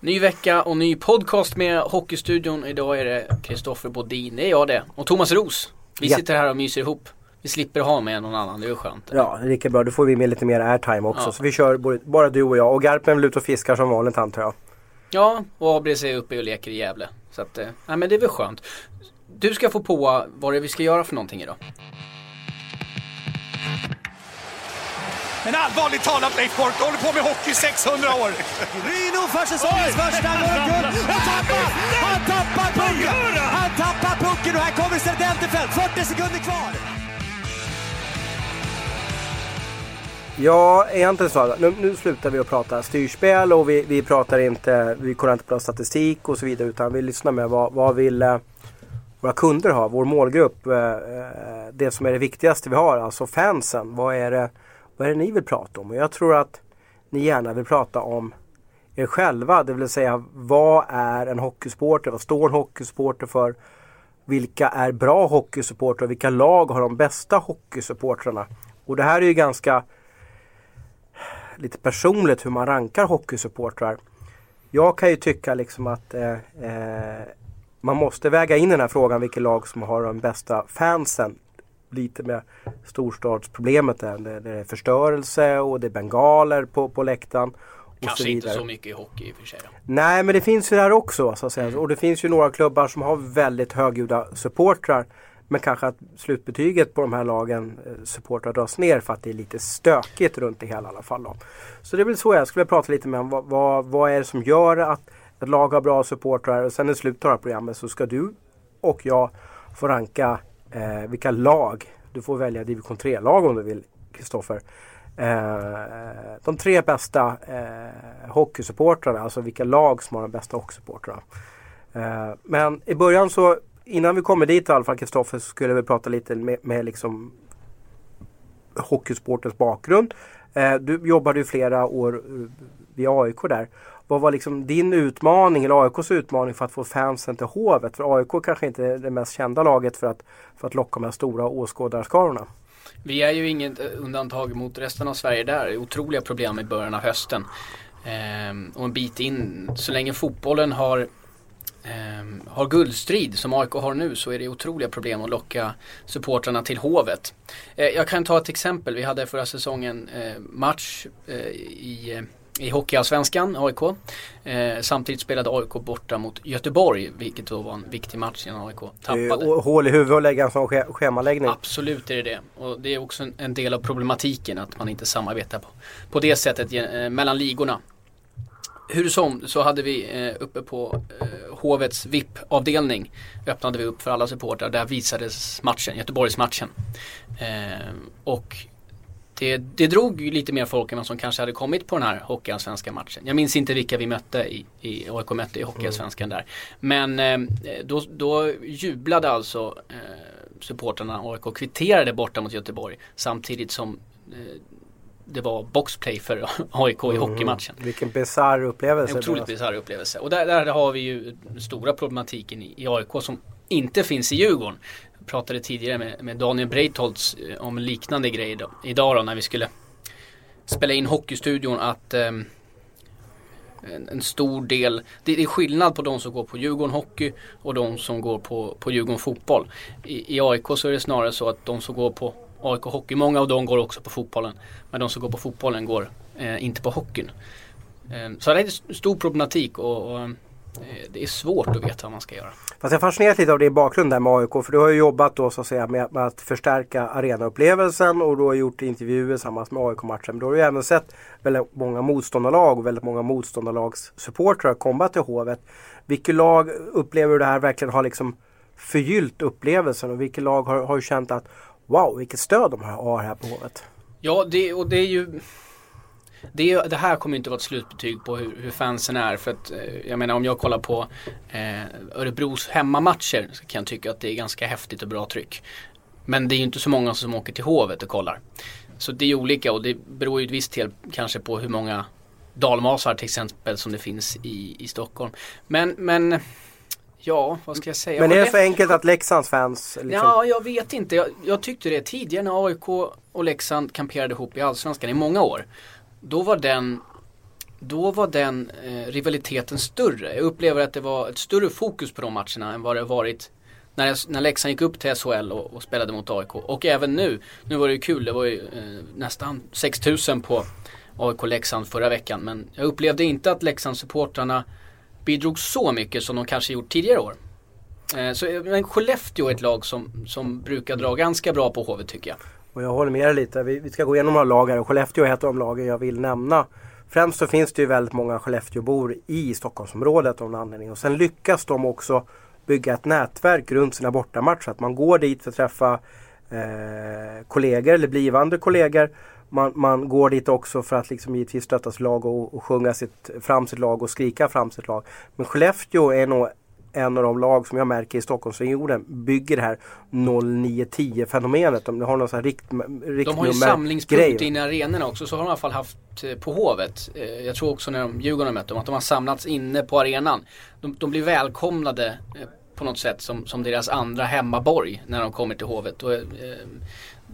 Ny vecka och ny podcast med Hockeystudion. Idag är det Kristoffer Bodin, det är jag det. Och Thomas Ros. Vi Ja. sitter här och myser ihop. Vi slipper ha med någon annan, det är ju skönt. Ja, det är lika bra. Då får vi med lite mer airtime också. Ja. Så vi kör både, bara du och jag. Och Garpen väl ute och fiskar som vanligt antar jag. Ja, och ABC är uppe och leker i Gävle. Så att, eh, nej men det är väl skönt. Du ska få på vad det är vi ska göra för någonting idag. Men allvarligt talat Leif Boork, du håller på med hockey i 600 år. Ryno för säsongens första målguld och tappar! Han tappar pucken! Han tappar pucken och här kommer Serdenterfelt, 40 sekunder kvar! Ja, egentligen så. Nu, nu slutar vi att prata styrspel och vi, vi pratar inte, vi kollar inte på statistik och så vidare utan vi lyssnar med vad, vad vill eh, våra kunder ha, vår målgrupp. eh, eh, Det som är det viktigaste vi har, alltså fansen. Vad är det, vad är det ni vill prata om? Och jag tror att ni gärna vill prata om er själva, det vill säga vad är en hockeysupporter? Vad står en hockeysupporter för? Vilka är bra hockeysupportrar? Vilka lag har de bästa hockeysupportrarna? Och det här är ju ganska lite personligt hur man rankar hockeysupportrar. Jag kan ju tycka liksom att eh, eh, man måste väga in den här frågan vilket lag som har de bästa fansen. Lite med storstadsproblemet där. Det, det är förstörelse och det är bengaler på, på läktaren. Och så Kanske inte så mycket i hockey i och för sig. Nej men det finns ju det här också så att säga. Och det finns ju några klubbar som har väldigt högljudda supportrar. Men kanske att slutbetyget på de här lagen eh, supportrar dras ner för att det är lite stökigt runt det hela i alla fall. Då. Så det är väl så jag skulle prata lite med om. Vad, vad, vad är det som gör att ett lag har bra supportrar och sen i slutet av det här programmet så ska du och jag få ranka eh, vilka lag. Du får välja division 3-lag om du vill Kristoffer. Eh, de tre bästa eh, hockeysupportrarna, alltså vilka lag som har de bästa hockeysupportrarna. Eh, men i början så, innan vi kommer dit i alla fall Kristoffer, så skulle vi prata lite med, med liksom hockeysportens bakgrund. Eh, du jobbade ju flera år eh, vid AIK där. Vad var liksom din utmaning, eller AIKs utmaning för att få fansen till Hovet? För AIK kanske inte är det mest kända laget för att, för att locka de här stora åskådarskarorna. Vi är ju inget eh, undantag mot resten av Sverige där. Det är otroliga problem i början av hösten. Ehm, och en bit in, så länge fotbollen har, Um, har guldstrid som AIK har nu så är det otroliga problem att locka supportrarna till Hovet. Uh, jag kan ta ett exempel. Vi hade förra säsongen uh, match uh, i i Hockeyallsvenskan, AIK. Eh, samtidigt spelade AIK borta mot Göteborg, vilket då var en viktig match innan AIK tappade. Eh, och hål i huvudet och lägga en sån sch- schemaläggning. Absolut är det det. Och det är också en, en del av problematiken att man inte samarbetar på, på det sättet eh, mellan ligorna. Hur som så hade vi eh, uppe på eh, Hovets VIP-avdelning öppnade vi upp för alla supportrar. Där visades matchen, Göteborgsmatchen. Eh, och det, det drog lite mer folk än vad som kanske hade kommit på den här Hockeyallsvenska matchen. Jag minns inte vilka vi mötte i, i AIK mötte i Hockeyallsvenskan där. Men eh, då, då jublade alltså eh, supportrarna AIK kvitterade borta mot Göteborg samtidigt som eh, det var boxplay för AIK i hockeymatchen. Vilken bisarr upplevelse. En otroligt bisarr upplevelse. Och där, där har vi ju den stora problematiken i, i AIK som inte finns i Djurgården. Jag pratade tidigare med, med Daniel Breitholtz eh, om liknande grejer då, idag då när vi skulle spela in Hockeystudion att ehm, en, en stor del, det, det är skillnad på de som går på Djurgården Hockey och de som går på, på Djurgården Fotboll. I, I AIK så är det snarare så att de som går på AIK Hockey, många av dem går också på fotbollen. Men de som går på fotbollen går eh, inte på hockeyn. Eh, Så det är en stor problematik och, och ehm, det är svårt att veta vad man ska göra. Fast jag fascineras lite av din bakgrund där med AIK. För du har ju jobbat då så att säga med, med att förstärka arenaupplevelsen och du har gjort intervjuer tillsammans med AIK-matchen. Men du har ju även sett väldigt många motståndarlag och väldigt många motståndarlags supportrar komma till Hovet. Vilket lag upplever du det här verkligen har liksom förgyllt upplevelsen och vilket lag har, har känt att wow vilket stöd de har här på Hovet? Ja, det, och det är ju det, det här kommer ju inte vara ett slutbetyg på hur, hur fansen är. För att, eh, jag menar om jag kollar på eh, Örebros hemmamatcher så kan jag tycka att det är ganska häftigt och bra tryck. Men det är ju inte så många som åker till Hovet och kollar. Så det är olika och det beror ju ett visst del kanske på hur många dalmasar till exempel som det finns i, i Stockholm. Men, men ja, vad ska jag säga? Men är det så enkelt att Leksands fans liksom, Ja, jag vet inte. Jag, jag tyckte det tidigare när AIK och Leksand kamperade ihop i Allsvenskan i många år. Då var den då var den eh, rivaliteten större. Jag upplever att det var ett större fokus på de matcherna än vad det varit när, när Leksand gick upp till SHL och, och, spelade mot AIK. Och även nu. Nu var det ju kul, det var ju eh, nästan 6000 på AIK-Leksand förra veckan. Men jag upplevde inte att Leksandssupportrarna bidrog så mycket som de kanske gjort tidigare år. Eh, så, eh, men Skellefteå är ett lag som, som brukar dra ganska bra på Hovet tycker jag. Och jag håller med dig lite. Vi, vi ska gå igenom några lag här och Skellefteå är ett av de lagen jag vill nämna. Främst så finns det ju väldigt många Skellefteåbor i Stockholmsområdet av någon anledning. Och sen lyckas de också bygga ett nätverk runt sina bortamatcher. Att man går dit för att träffa eh, kollegor eller blivande kollegor. Man, man, går dit också för att liksom givetvis stötta sitt lag och, och sjunga sitt, fram sitt lag och skrika fram sitt lag. Men Skellefteå är nog en av de lag som jag märker i Stockholmsregionen bygger det här 0910 fenomenet. De har någon sån här rikt, riktnummer De har ju samlingspunkt inne i arenorna också. Så har de i alla fall haft eh, på Hovet. Eh, jag tror också när de, Djurgården mött dem att de har samlats inne på arenan. De, de blir välkomnade eh, på något sätt som, som deras andra hemmaborg när de kommer till Hovet. Och,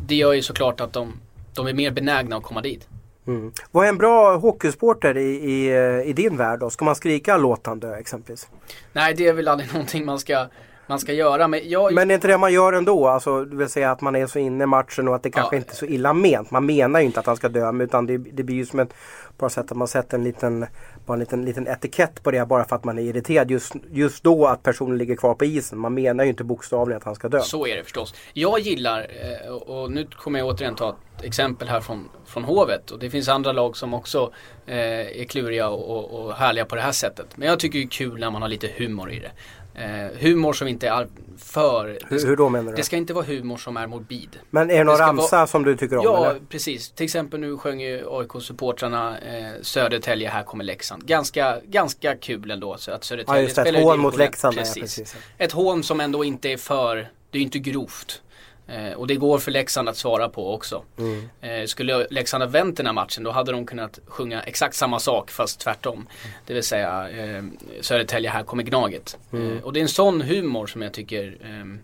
det gör ju såklart att de, de är mer benägna att komma dit. Mm. Vad är en bra hockeysporter i, i, i, din värld då? Ska man skrika låtande exempelvis? Nej, det är väl aldrig någonting man ska man ska göra. Men, jag... men är inte det man gör ändå? Alltså, det vill säga att man är så inne i matchen och att det kanske ja. inte är så illa ment. Man menar ju inte att han ska dö utan det, det blir ju som ett bara sätt att man sätter en liten, bara en liten, liten etikett på det bara för att man är irriterad just, just då att personen ligger kvar på isen. Man menar ju inte bokstavligen att han ska dö. Så är det förstås. Jag gillar, eh, och nu kommer jag återigen ta ett exempel här från, från Hovet. Och det finns andra lag som också eh, är kluriga och, och härliga på det här sättet. Men jag tycker det är kul när man har lite humor i det. Eh, humor som inte är för... Hur, hur, då menar du? Det ska inte vara humor som är morbid. Men är det någon ramsa vara, som du tycker om? Ja, eller? precis. Till exempel nu sjöng ju AIK-supportrarna eh, Södertälje, här kommer Leksand. Ganska, ganska kul ändå. Så att Södertälje ja, just det, ett hån mot Leksand. Precis. Ja, precis. Ett hån som ändå inte är för, det är ju inte grovt. Eh, och det går för Leksand att svara på också. Mm. Eh, skulle Leksand ha vänt den här matchen då hade de kunnat sjunga exakt samma sak fast tvärtom. Det vill säga eh, Södertälje här kommer Gnaget. Mm. Eh, och det är en sån humor som jag tycker ehm,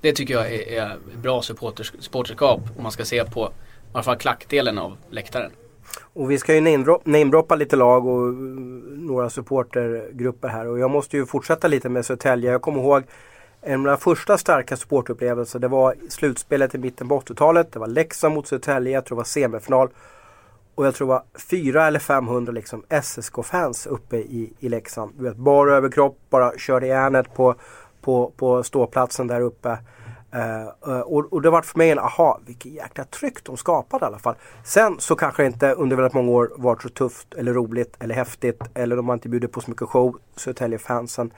Det tycker jag är, är bra supporters, supporterskap om man ska se på i alla fall klackdelen av läktaren. Och vi ska ju namedroppa lite lag och några supportergrupper här och jag måste ju fortsätta lite med Södertälje. Jag kommer ihåg en av mina första starka supportupplevelser det var slutspelet i mitten på 80-talet. Det var Leksand mot Södertälje, jag tror det var semifinal. Och jag tror det var 400 eller 500 liksom SSK-fans uppe i, i Leksand. Du vet, bara överkropp, bara körde järnet på, på, på ståplatsen där uppe. Uh, och, och, det var för mig en aha, vilket jäkla tryck de skapade i alla fall. Sen så kanske det inte under väldigt många år varit så tufft eller roligt eller häftigt eller de har inte bjudit på så mycket show, Södertälje-fansen.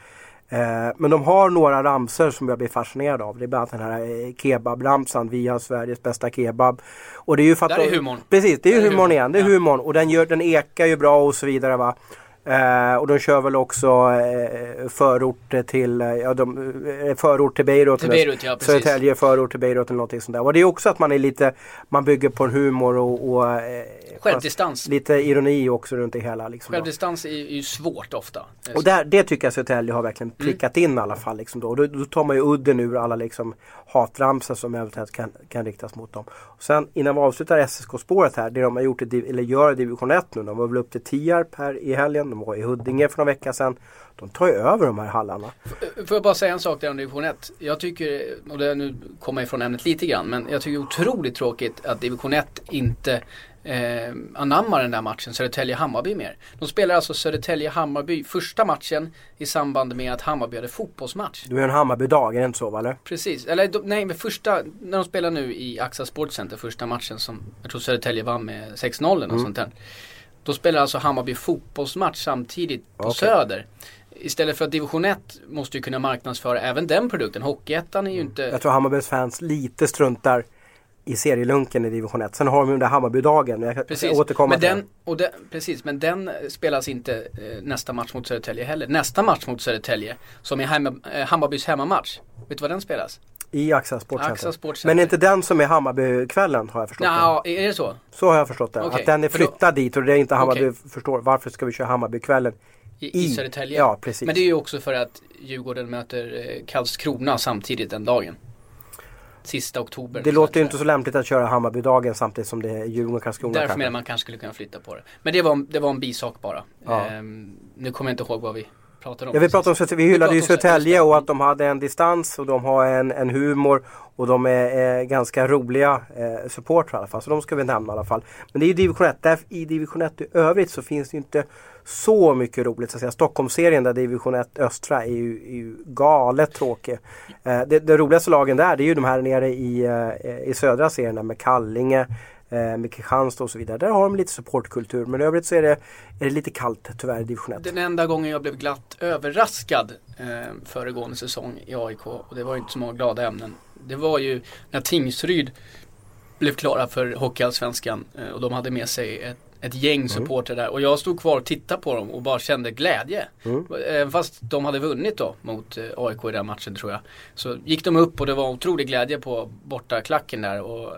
Eh, men de har några ramser som jag blir fascinerad av. Det är bland annat den här eh, kebabramsan. Vi har Sveriges bästa kebab. Och det är ju för att Där är humorn. Precis, det är, ju humorn igen. Det är ja. humorn. Och den, gör, den ekar ju bra och så vidare. Va? Eh, och de kör väl också eh, förort till, eh, ja, de, eh, förort till Beirut. Till Beirut ja, precis. Södertälje förort till Beirut eller någonting sånt där. Och det är också att man är lite, man bygger på en humor och, och eh, Självdistans. Lite ironi också runt det hela. Liksom Självdistans är ju svårt ofta. Och där, det tycker jag Södertälje har verkligen mm. prickat mm. in i alla fall. Liksom då. Och då, då tar man ju udden ur alla liksom hatramsor som eventuellt kan, kan riktas mot dem. Och sen innan vi avslutar SSK-spåret här, det de har gjort i, eller gör i division 1 nu, de var väl upp till Tierp här i helgen, de var i Huddinge för några veckor sedan. De tar ju över de här hallarna. Får jag bara säga en sak där om division 1. Jag tycker, och det nu kommer jag ifrån ämnet lite grann, men jag tycker det är otroligt tråkigt att division 1 inte eh, anammar den där matchen Södertälje-Hammarby mer. De spelar alltså Södertälje-Hammarby första matchen i samband med att Hammarby hade fotbollsmatch. Du är en Hammarby-dag, är det inte så eller? Precis, eller nej men första, när de spelar nu i AXA Sportcenter första matchen som jag tror Södertälje vann med 6-0 eller mm. sånt där. Då spelar alltså Hammarby fotbollsmatch samtidigt på okay. Söder. Istället för att division 1 måste ju kunna marknadsföra även den produkten. Hockeyettan är ju mm. inte... Jag tror Hammarbys fans lite struntar i serielunken i division 1. Sen har de ju den där Hammarbydagen. Jag precis. återkomma men den, och den, Precis, men den spelas inte eh, nästa match mot Södertälje heller. Nästa match mot Södertälje, som är hemma, eh, Hammarbys hemmamatch. Vet du vad den spelas? I AXA Sportcenter. Sportcenter. Men är inte den som är Hammarbykvällen har jag förstått Ja, det. är det så? Så har jag förstått det. Okay. Att den är flyttad då... dit och det är inte Hammarby okay. förstår. Varför ska vi köra Hammarbykvällen i, i Södertälje? Ja, precis. Men det är ju också för att Djurgården möter eh, Karlskrona samtidigt den dagen. sista oktober. Det låter ju inte så lämpligt att köra Hammarbydagen samtidigt som det är Djurgården och Karlskrona. Därför kanske. menar man kanske skulle kunna flytta på det. Men det var, det var en bisak bara. Ja. Ehm, nu kommer jag inte ihåg vad vi pratade om. Ja, vi, pratade om, vi hyllade ju pratade om Södertälje och att de hade en distans och de har en, en humor och de är eh, ganska roliga eh, supportrar i alla fall. Så de ska vi nämna i alla fall. Men det är ju division 1. Där, I division 1 i övrigt så finns det ju inte så mycket roligt. Så att säga. Stockholmsserien där division 1 östra är ju, är ju galet tråkig. Eh, det, det roligaste lagen där det är ju de här nere i, eh, i södra serien med Kallinge. Eh, med Kristianstad och så vidare. Där har de lite supportkultur men i övrigt så är det, är det lite kallt tyvärr i division 1. Den enda gången jag blev glatt överraskad eh, föregående säsong i AIK och det var inte så många glada ämnen. Det var ju när Tingsryd blev klara för Hockeyallsvenskan eh, och de hade med sig ett, ett gäng supportrar där och jag stod kvar och tittade på dem och bara kände glädje. Mm. Även fast de hade vunnit då mot eh, AIK i den matchen tror jag. Så gick de upp och det var otrolig glädje på bortaklacken där och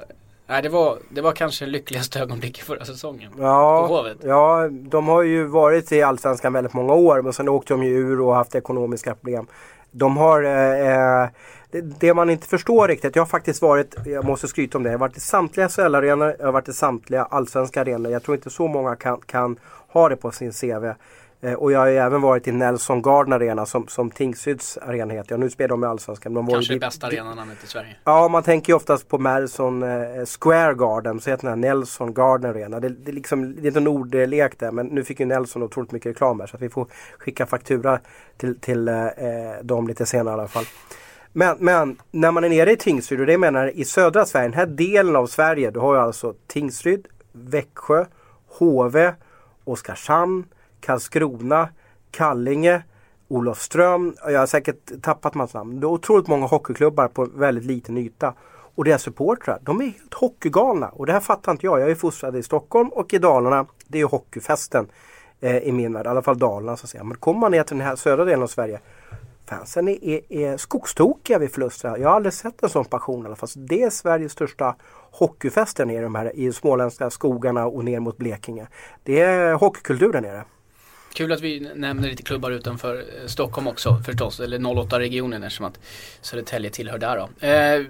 Nej det var, det var kanske det lyckligaste ögonblicket förra säsongen. På Ja, Hovet. ja, de har ju varit i Allsvenskan väldigt många år men sen åkte de ju ur och haft ekonomiska problem. De har eh, eh, det, det man inte förstår riktigt, jag har faktiskt varit, jag måste skryta om det, jag har varit i samtliga SHL-arenor, jag har varit i samtliga allsvenska arenor. Jag tror inte så många kan, kan ha det på sin CV. Eh, och jag har ju även varit i Nelson Garden Arena som, som Tingsryds arena heter. Ja, nu spelar de i Allsvenskan. men Kanske det bästa arenanamnet i Sverige. Ja, man tänker ju oftast på Madison eh, Square Garden, så heter den här Nelson Garden Arena. Det, det, är liksom, det är inte en ordlek där, men nu fick ju Nelson otroligt mycket reklam här så vi får skicka faktura till, till eh, eh, dem lite senare i alla fall. Men, men när man är nere i Tingsryd, och det menar i södra Sverige, den här delen av Sverige, du har ju alltså Tingsryd, Växjö, Hove, Oskarshamn, Karlskrona, Kallinge, Olofström. Jag har säkert tappat massa namn. Det är otroligt många hockeyklubbar på väldigt liten yta. Och deras supportrar, de är helt hockeygalna. Och det här fattar inte jag. Jag är fostrad i Stockholm och i Dalarna. Det är ju hockeyfesten eh, i min värld. I alla fall Dalarna så att säga. Men kommer man ner till den här södra delen av Sverige. Fansen är, är, är skogstokiga vid förluster. Jag har aldrig sett en sån passion i alla fall. Så det är Sveriges största hockeyfest där nere i de här i de småländska skogarna och ner mot Blekinge. Det är hockeykultur där nere. Kul att vi nämner lite klubbar utanför eh, Stockholm också förstås, eller 08-regionen eftersom att Södertälje tillhör där då. Eh,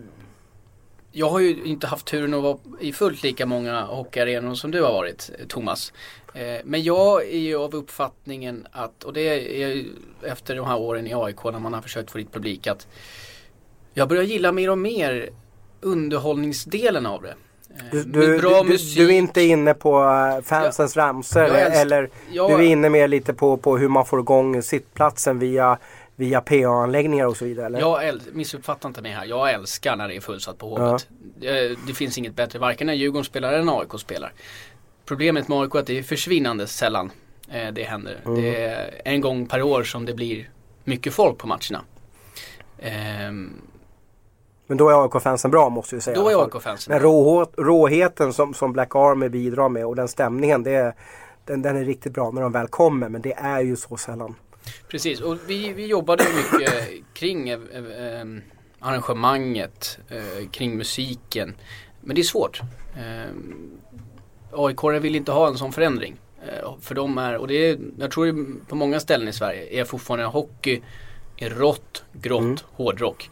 jag har ju inte haft turen att vara i fullt lika många hockeyarenor som du har varit, eh, Thomas. Eh, men jag är ju av uppfattningen att, och det är ju efter de här åren i AIK när man har försökt få dit publik, att jag börjar gilla mer och mer underhållningsdelen av det. Eh, Du, du, du, du är inte inne på eh, fansens ramsor Jag älskar- eller jag- du är inne mer lite på, på hur man får igång sittplatsen via, via PA-anläggningar och så vidare? Eller? Jag missuppfatta inte mig här. Jag älskar när det är fullsatt på Hovet. Det, det finns inget bättre, varken när Djurgården spelar eller när AIK spelar. Problemet med AIK är att det är försvinnande sällan eh, det händer. Mm. Det är en gång per år som det blir mycket folk på matcherna. Ehm, Men då är AIK-fansen bra måste vi säga. då är. AIK-fansen Den råhå, råheten som, som Black Army bidrar med och den stämningen det är, den, den är riktigt bra när de väl kommer men det är ju så sällan. Precis, och vi, vi jobbade mycket kring eh, eh, arrangemanget, eh, kring musiken. Men det är svårt. Eh, AIK vill inte ha en sån förändring. Eh, för de är, och det är, jag tror på många ställen i Sverige är fortfarande hockey rått, grått, Mm. hårdrock.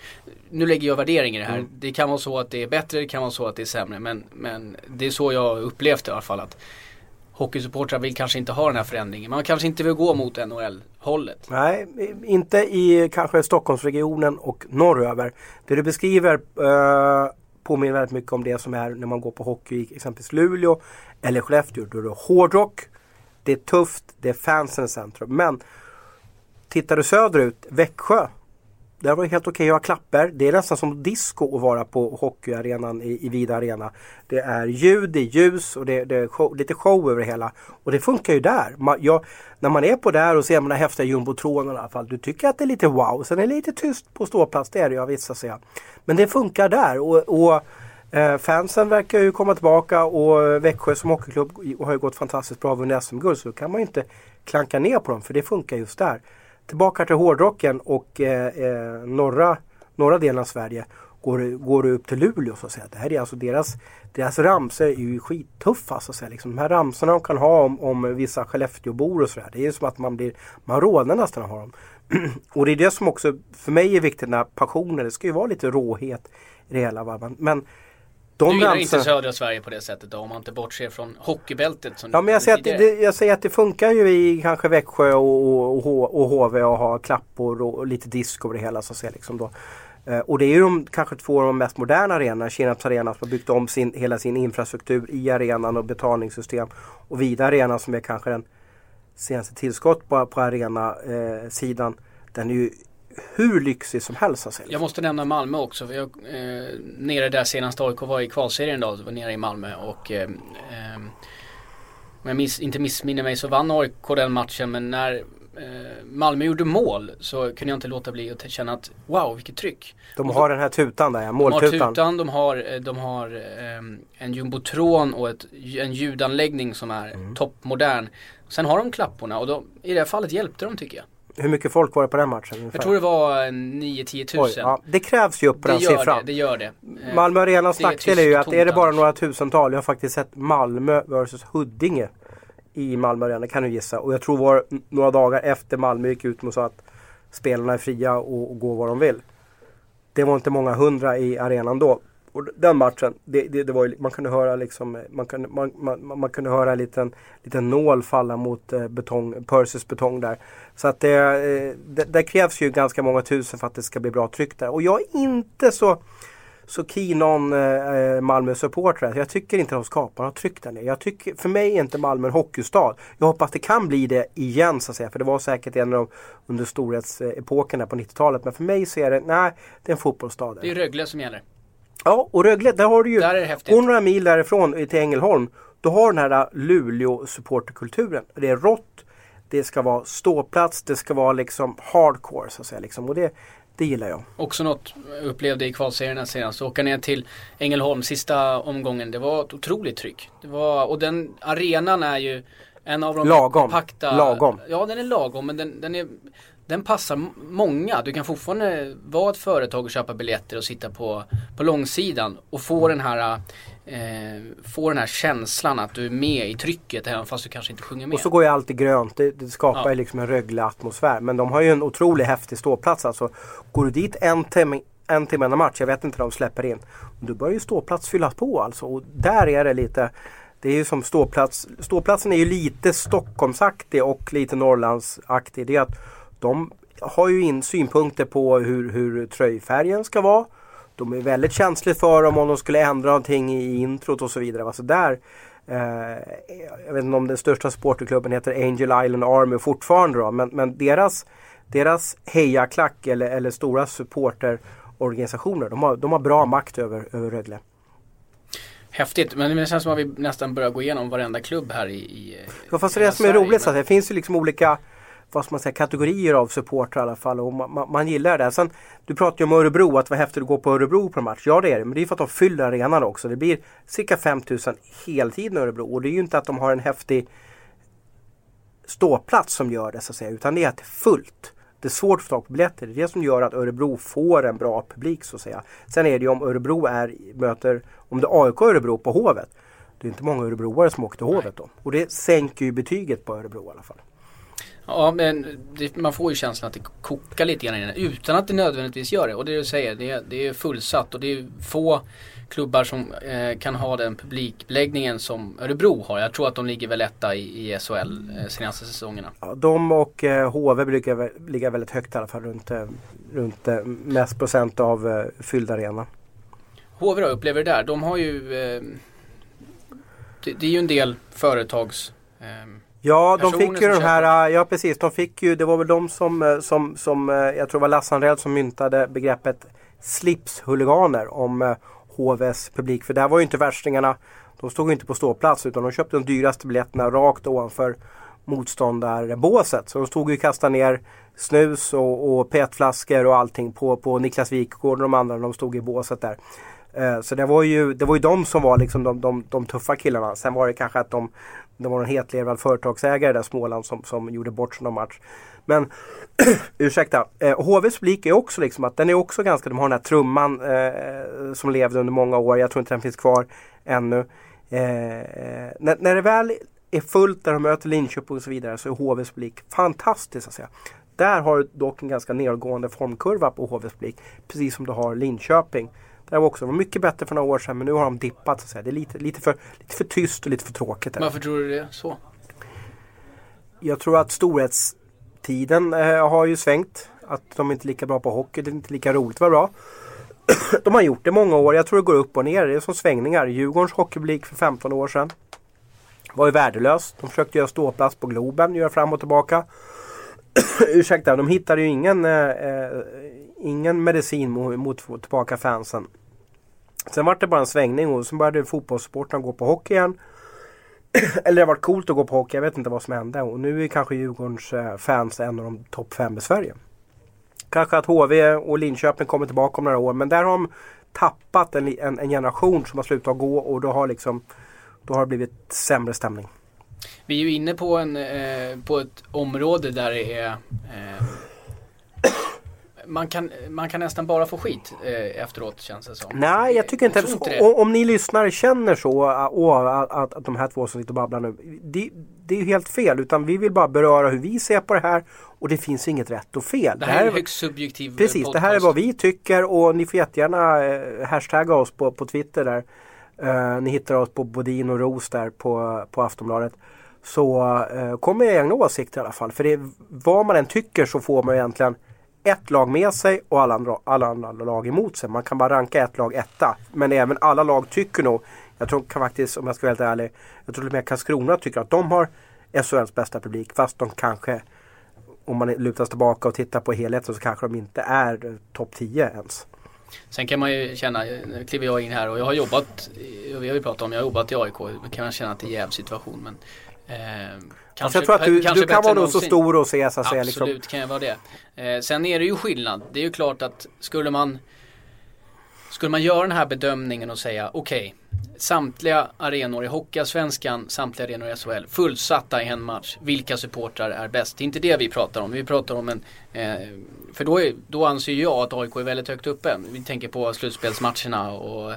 Nu lägger jag värdering i det här. Det kan vara så att det är bättre, det kan vara så att det är sämre. Men, men det är så jag upplevt det i alla fall. Att hockeysupportrar vill kanske inte ha den här förändringen. Man kanske inte vill gå mot NHL-hållet. Nej, inte i kanske Stockholmsregionen och norröver. Det du beskriver eh, påminner väldigt mycket om det som är när man går på hockey i exempelvis Luleå eller Skellefteå. Då är det hårdrock, det är tufft, det är fansen i centrum. Men tittar du söderut, Växjö. Där var det helt okej att ha klapper. Det är nästan som disco att vara på hockeyarenan i, i Vida Arena. Det är ljud, det är ljus och det, det är show, lite show över det hela. Och det funkar ju där. Man, jag, när man är på där och ser de där häftiga jumbotronerna i alla fall. Du tycker att det är lite wow. Sen är det lite tyst på ståplats, det är det ju av vissa säga. Men det funkar där. Och, och eh, fansen verkar ju komma tillbaka och Växjö som hockeyklubb har ju gått fantastiskt bra och vunnit SM-guld. Så då kan man ju inte klanka ner på dem för det funkar just där. Tillbaka till hårdrocken och eh, eh, norra, norra delen av Sverige. går, du- går du upp till Luleå så att säga. Det här är alltså deras, deras ramsor är ju skittuffa så att säga. Liksom, de här ramsorna de kan ha om, om vissa Skellefteåbor och sådär. Det är som att man blir, man rodnar nästan av dem. och det är det som också för mig är viktigt, den här passionen. Det ska ju vara lite råhet i det hela. Va? Men- Men de Du gillar ramsorna- inte södra Sverige på det sättet då om man inte bortser från hockeybältet som Ja men jag säger, att det, jag säger att det funkar ju i kanske Växjö och, och, och, och HV och ha klappor och, och lite disco över det hela. Så att säga, liksom då. Eh, och det är ju de, kanske två av de mest moderna arenorna, Kinnarps arena som har byggt om sin, hela sin infrastruktur i arenan och betalningssystem. Och Vida arena som är kanske den senaste tillskott på, på arena-sidan. Eh, sidan. den är ju hur lyxig som helst. Så att säga. Jag måste nämna Malmö också. För jag, eh, nere där senast AIK var i kvalserien då, var nere i Malmö och eh, eh, om jag miss, inte missminner mig så vann AIK den matchen men när eh, Malmö gjorde mål så kunde jag inte låta bli att känna att wow vilket tryck. De har den här tutan där, ja, De har måltutan. tutan, de har, eh, de har eh, en jumbotron och ett, en ljudanläggning som är Mm. toppmodern. Sen har de klapporna och de, i det här fallet hjälpte de tycker jag. Hur mycket folk var det på den matchen? ungefär? Jag tror det var eh, 9-10 tusen. Oj, ja, det krävs ju upp på det den gör siffran. det, det gör det. Eh, Malmö Arenas nackdel är ju att är det bara några tusental. Jag har faktiskt sett Malmö versus Huddinge i Malmö Arena kan du gissa. Och jag tror var några dagar efter Malmö gick ut och sa att spelarna är fria och, och går vad de vill. Det var inte många hundra i arenan då. Och den matchen, det, det, det var ju, man kunde höra liksom, man kunde, man, man, man kunde höra en liten, liten nål falla mot eh, betong, Percys betong där. Så att det, eh, det, det krävs ju ganska många tusen för att det ska bli bra tryck där. Och jag är inte så så keen on eh, Malmö supportrar. Jag tycker inte de skapar något tryck där nere. Jag tycker, för mig är inte Malmö en hockeystad. Jag hoppas det kan bli det igen så att säga. För det var säkert en av de under storhetsepoken där på 90-talet. Men för mig så är det, nej, det är en fotbollsstad. Det är Rögle som gäller. Ja, och Rögle, där har du ju, Där gå några mil därifrån till Ängelholm. Du har den här Luleå supporterkulturen. Det är rått, det ska vara ståplats, det ska vara liksom hardcore så att säga. Liksom. Och det, det gillar jag. Också något jag upplevde i kvalserierna senast. Åka ner till Ängelholm sista omgången. Det var ett otroligt tryck. Det var, och den arenan är ju en av de Lagom. kompakta. Lagom. Ja den är lagom men den, den, är, den passar många. Du kan fortfarande vara ett företag och köpa biljetter och sitta på, på långsidan och få den här eh, få den här känslan att du är med i trycket även fast du kanske inte sjunger med. Och så går ju allt i grönt. Det, det skapar Ja. ju liksom en Rögle-atmosfär. Men de har ju en otroligt häftig ståplats. Alltså, går du dit en timme, en timme innan match, jag vet inte när de släpper in. Då börjar ju ståplats fyllas på alltså. Och där är det lite det är ju som ståplats. Ståplatsen är ju lite Stockholmsaktig och lite Norrlandsaktig. Det är att de har ju in synpunkter på hur, hur tröjfärgen ska vara. De är väldigt känsliga för om, om de skulle ändra någonting i introt och så vidare. Alltså där, eh, jag vet inte om den största supporterklubben heter Angel Island Army fortfarande då, men, men deras, deras hejaklack eller, eller stora supporterorganisationer, de har, de har bra makt över, över Rögle. Häftigt, men det känns som att vi nästan börjar gå igenom varenda klubb här i, i Ja, fast det är det som är roligt, så men- att det finns ju liksom olika vad ska man säga, kategorier av supportrar i alla fall och man, man, man gillar det. Sen, du pratar ju om Örebro, att det var häftigt att gå på Örebro på en match. Ja det är det, men det är för att de fyller arenan också. Det blir cirka 5000 heltid i Örebro och det är ju inte att de har en häftig ståplats som gör det så att säga, utan det är att det är fullt. Det är svårt att få tag på biljetter. Det är det som gör att Örebro får en bra publik så att säga. Sen är det ju om Örebro är, möter, om det är AIK Örebro på Hovet. Det är inte många örebroare som åker till Hovet då. Och det sänker ju betyget på Örebro i alla fall. Ja men det, man får ju känslan att det kokar lite grann i den utan att det nödvändigtvis gör det. Och det du säger, det är, det är fullsatt och det är få klubbar som eh, kan ha den publikbeläggningen som Örebro har. Jag tror att de ligger väl etta i, i SHL eh, senaste säsongerna. Ja, de och eh, HV brukar ligga väldigt högt i alla fall runt, eh, runt eh, mest procent av eh, fylld arena. HV då, upplever det där. De har ju eh, det, det är ju en del företags ehm, Ja, de fick ju de här, ja precis, de fick ju, det var väl de som, eh, som, som eh, jag tror var Lasse Andrell som myntade begreppet slipshuliganer om eh, HVs publik. För där var ju inte värstingarna, de stod ju inte på ståplats utan de köpte de dyraste biljetterna rakt ovanför motståndarbåset. Så de stod ju och kastade ner snus och, och petflaskor och allting på, på Niklas Wikgård och de andra. De stod i båset där. Eh, Så det var, ju, det var ju de som var liksom de, de, de tuffa killarna. Sen var det kanske att de, det var en hetlevrad företagsägare där Småland som, som gjorde bort sig någon match. Men ursäkta, eh, HVs publik är också liksom att den är också ganska, de har den här trumman eh, som levde under många år. Jag tror inte den finns kvar ännu. Eh, när, när det väl är fullt där de möter Linköping och så vidare så är HVs publik fantastisk att säga. Där har du dock en ganska nedgående formkurva på HVs publik. Precis som du har Linköping. Det var också var mycket bättre för några år sedan men nu har de dippat. Så att säga. Det är lite, lite, för, lite för tyst och lite för tråkigt. Varför tror du det så? Jag tror att storhetstiden eh, har ju svängt. Att de inte är lika bra på hockey. Det är inte lika roligt att vara bra. de har gjort det många år. Jag tror det går upp och ner. Det är som svängningar. Djurgårdens hockeypublik för 15 år sedan var ju värdelös. De försökte göra ståplats på Globen, göra fram och tillbaka. Ursäkta, de hittade ju ingen, eh, eh ingen medicin mot, mot tillbaka fansen. Sen var det bara en svängning och sen började fotbollssporten gå på hockey igen. Eller det var coolt att gå på hockey, jag vet inte vad som hände. Och nu är kanske Djurgårdens eh, fans en av de topp fem i Sverige. Kanske att HV och Linköping kommer tillbaka om några år men där har de tappat en, en, en generation som har slutat gå och då har liksom då har det blivit sämre stämning. Vi är ju inne på, en, eh, på ett område där det är eh, man kan, man kan nästan bara få skit eh, efteråt känns det som. Nej, jag tycker inte, jag inte det. Om, ni lyssnare känner så och, att, att, att de här två som sitter och babblar nu. Det, det är ju helt fel. Utan vi vill bara beröra hur vi ser på det här. Och det finns inget rätt och fel. Det här, det här är högst subjektiv Precis, podcast. det här är vad vi tycker och ni får jättegärna eh, hashtagga oss på, på Twitter där. Uh, ni hittar oss på Bodin och Ros där på, på Aftonbladet. Så uh, kom med egna åsikter i alla fall. För det, vad man än tycker så får man egentligen ett lag med sig och alla andra, alla andra lag emot sig. Man kan bara ranka ett lag etta. Men även alla lag tycker nog, jag tror kan faktiskt om jag ska vara helt ärlig, jag tror till och med Karlskrona tycker att de har SHLs bästa publik. Fast de kanske, om man lutar sig tillbaka och tittar på helheten så kanske de inte är eh, topp 10 ens. Sen kan man ju känna, eh, nu kliver jag in här och jag har jobbat, eh, vi har ju pratat om, jag har jobbat i AIK, då kan man känna att det är en jävlig situation. Men, eh, kanske, alltså jag tror att du, du kan vara nog så stor och se så att säga. Liksom. Absolut liksom. kan jag vara det. Eh, sen är det ju skillnad. Det är ju klart att skulle man skulle man göra den här bedömningen och säga okej okay, Samtliga arenor i Hockeyallsvenskan, samtliga arenor i SHL fullsatta i en match. Vilka supportrar är bäst? Det är inte det vi pratar om. Vi pratar om en eh, För då, är, då anser jag att AIK är väldigt högt uppe. Vi tänker på slutspelsmatcherna och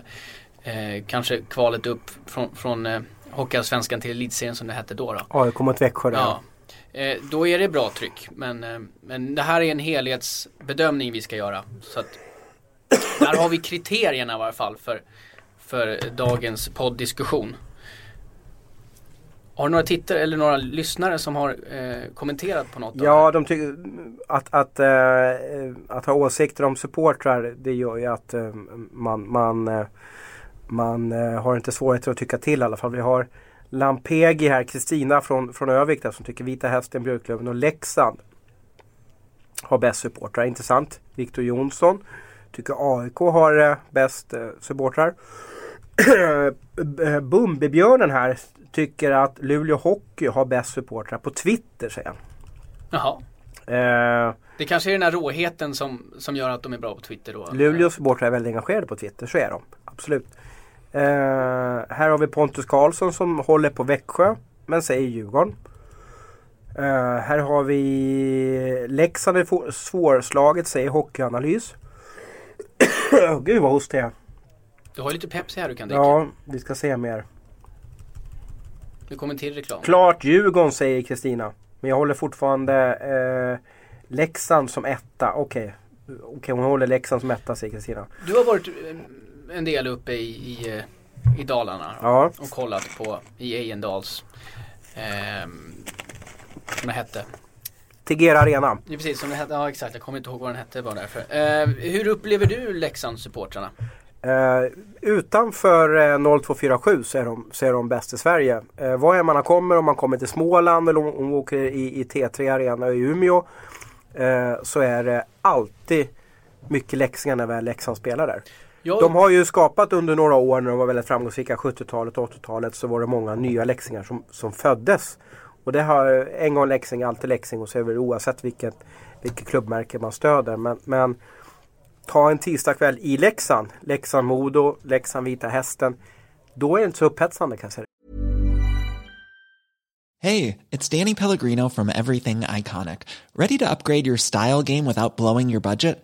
eh, kanske kvalet upp från, från eh, Hockeyallsvenskan till elitserien som det hette då. då. AIK mot Växjö ja. Eh, då är det bra tryck. Men, eh, men det här är en helhetsbedömning vi ska göra. Så att, där har vi kriterierna i varje fall för, för dagens podddiskussion. Har du några tittare eller några lyssnare som har eh, kommenterat på något? Ja, de tycker att, att, eh, att ha åsikter om supportrar det gör ju att eh, man, man, eh, man eh, har inte svårigheter att tycka till i alla fall. Vi har Lampegi här, Kristina från, från Övik där, som tycker Vita Hästen, Björklöven och Leksand har bäst supportrar. Intressant. Viktor Jonsson tycker AIK har eh, bäst eh, supportrar. Bumbibjörnen här tycker att Luleå Hockey har bäst supportrar på Twitter säger han. Jaha. Eh, det kanske är den här råheten som, som gör att de är bra på Twitter då? Luleås supportrar är väldigt engagerade på Twitter, så är de. Absolut. Eh, här har vi Pontus Karlsson som håller på Växjö men säger Djurgården. Uh, här har vi Leksand är svårslaget säger Hockeyanalys. Gud vad hostig jag Du har lite Pepsi här du kan dricka. Ja, vi ska se mer. Nu kommer till reklam. Klart Djurgården säger Kristina. Men jag håller fortfarande eh, Leksand som etta. Okej. Okay. Okay, hon håller Leksand som etta säger Kristina. Du har varit eh, en del uppe i, i, eh, i Dalarna ja. och kollat på i Ejendals eh, som det hette. Tegera Arena. Ja, precis, som det hette. Ja exakt, jag kommer inte ihåg vad den hette bara därför. Eh, hur upplever du Leksandssupportrarna? Uh, utanför uh, 0247 så är, de, så är de bäst i Sverige. Uh, var är man än kommer, om man kommer till Småland eller om man åker i, i T3 Arena i Umeå. Uh, så är det alltid mycket Leksand när väl Leksand spelar där. Jag... De har ju skapat under några år när de var väldigt framgångsrika, 70-talet och 80-talet, så var det många nya Leksingar som, som föddes. Och det har en gång Leksing, alltid Leksing och så är det oavsett vilket, vilket klubbmärke man stöder. Men, men ta en tisdagkväll i Leksand, Leksand-Modo, Leksand-Vita Hästen. Då är det inte så upphetsande kan jag säga. Hey, it's Danny Pellegrino from Everything Iconic. Ready to upgrade your style game without blowing your budget?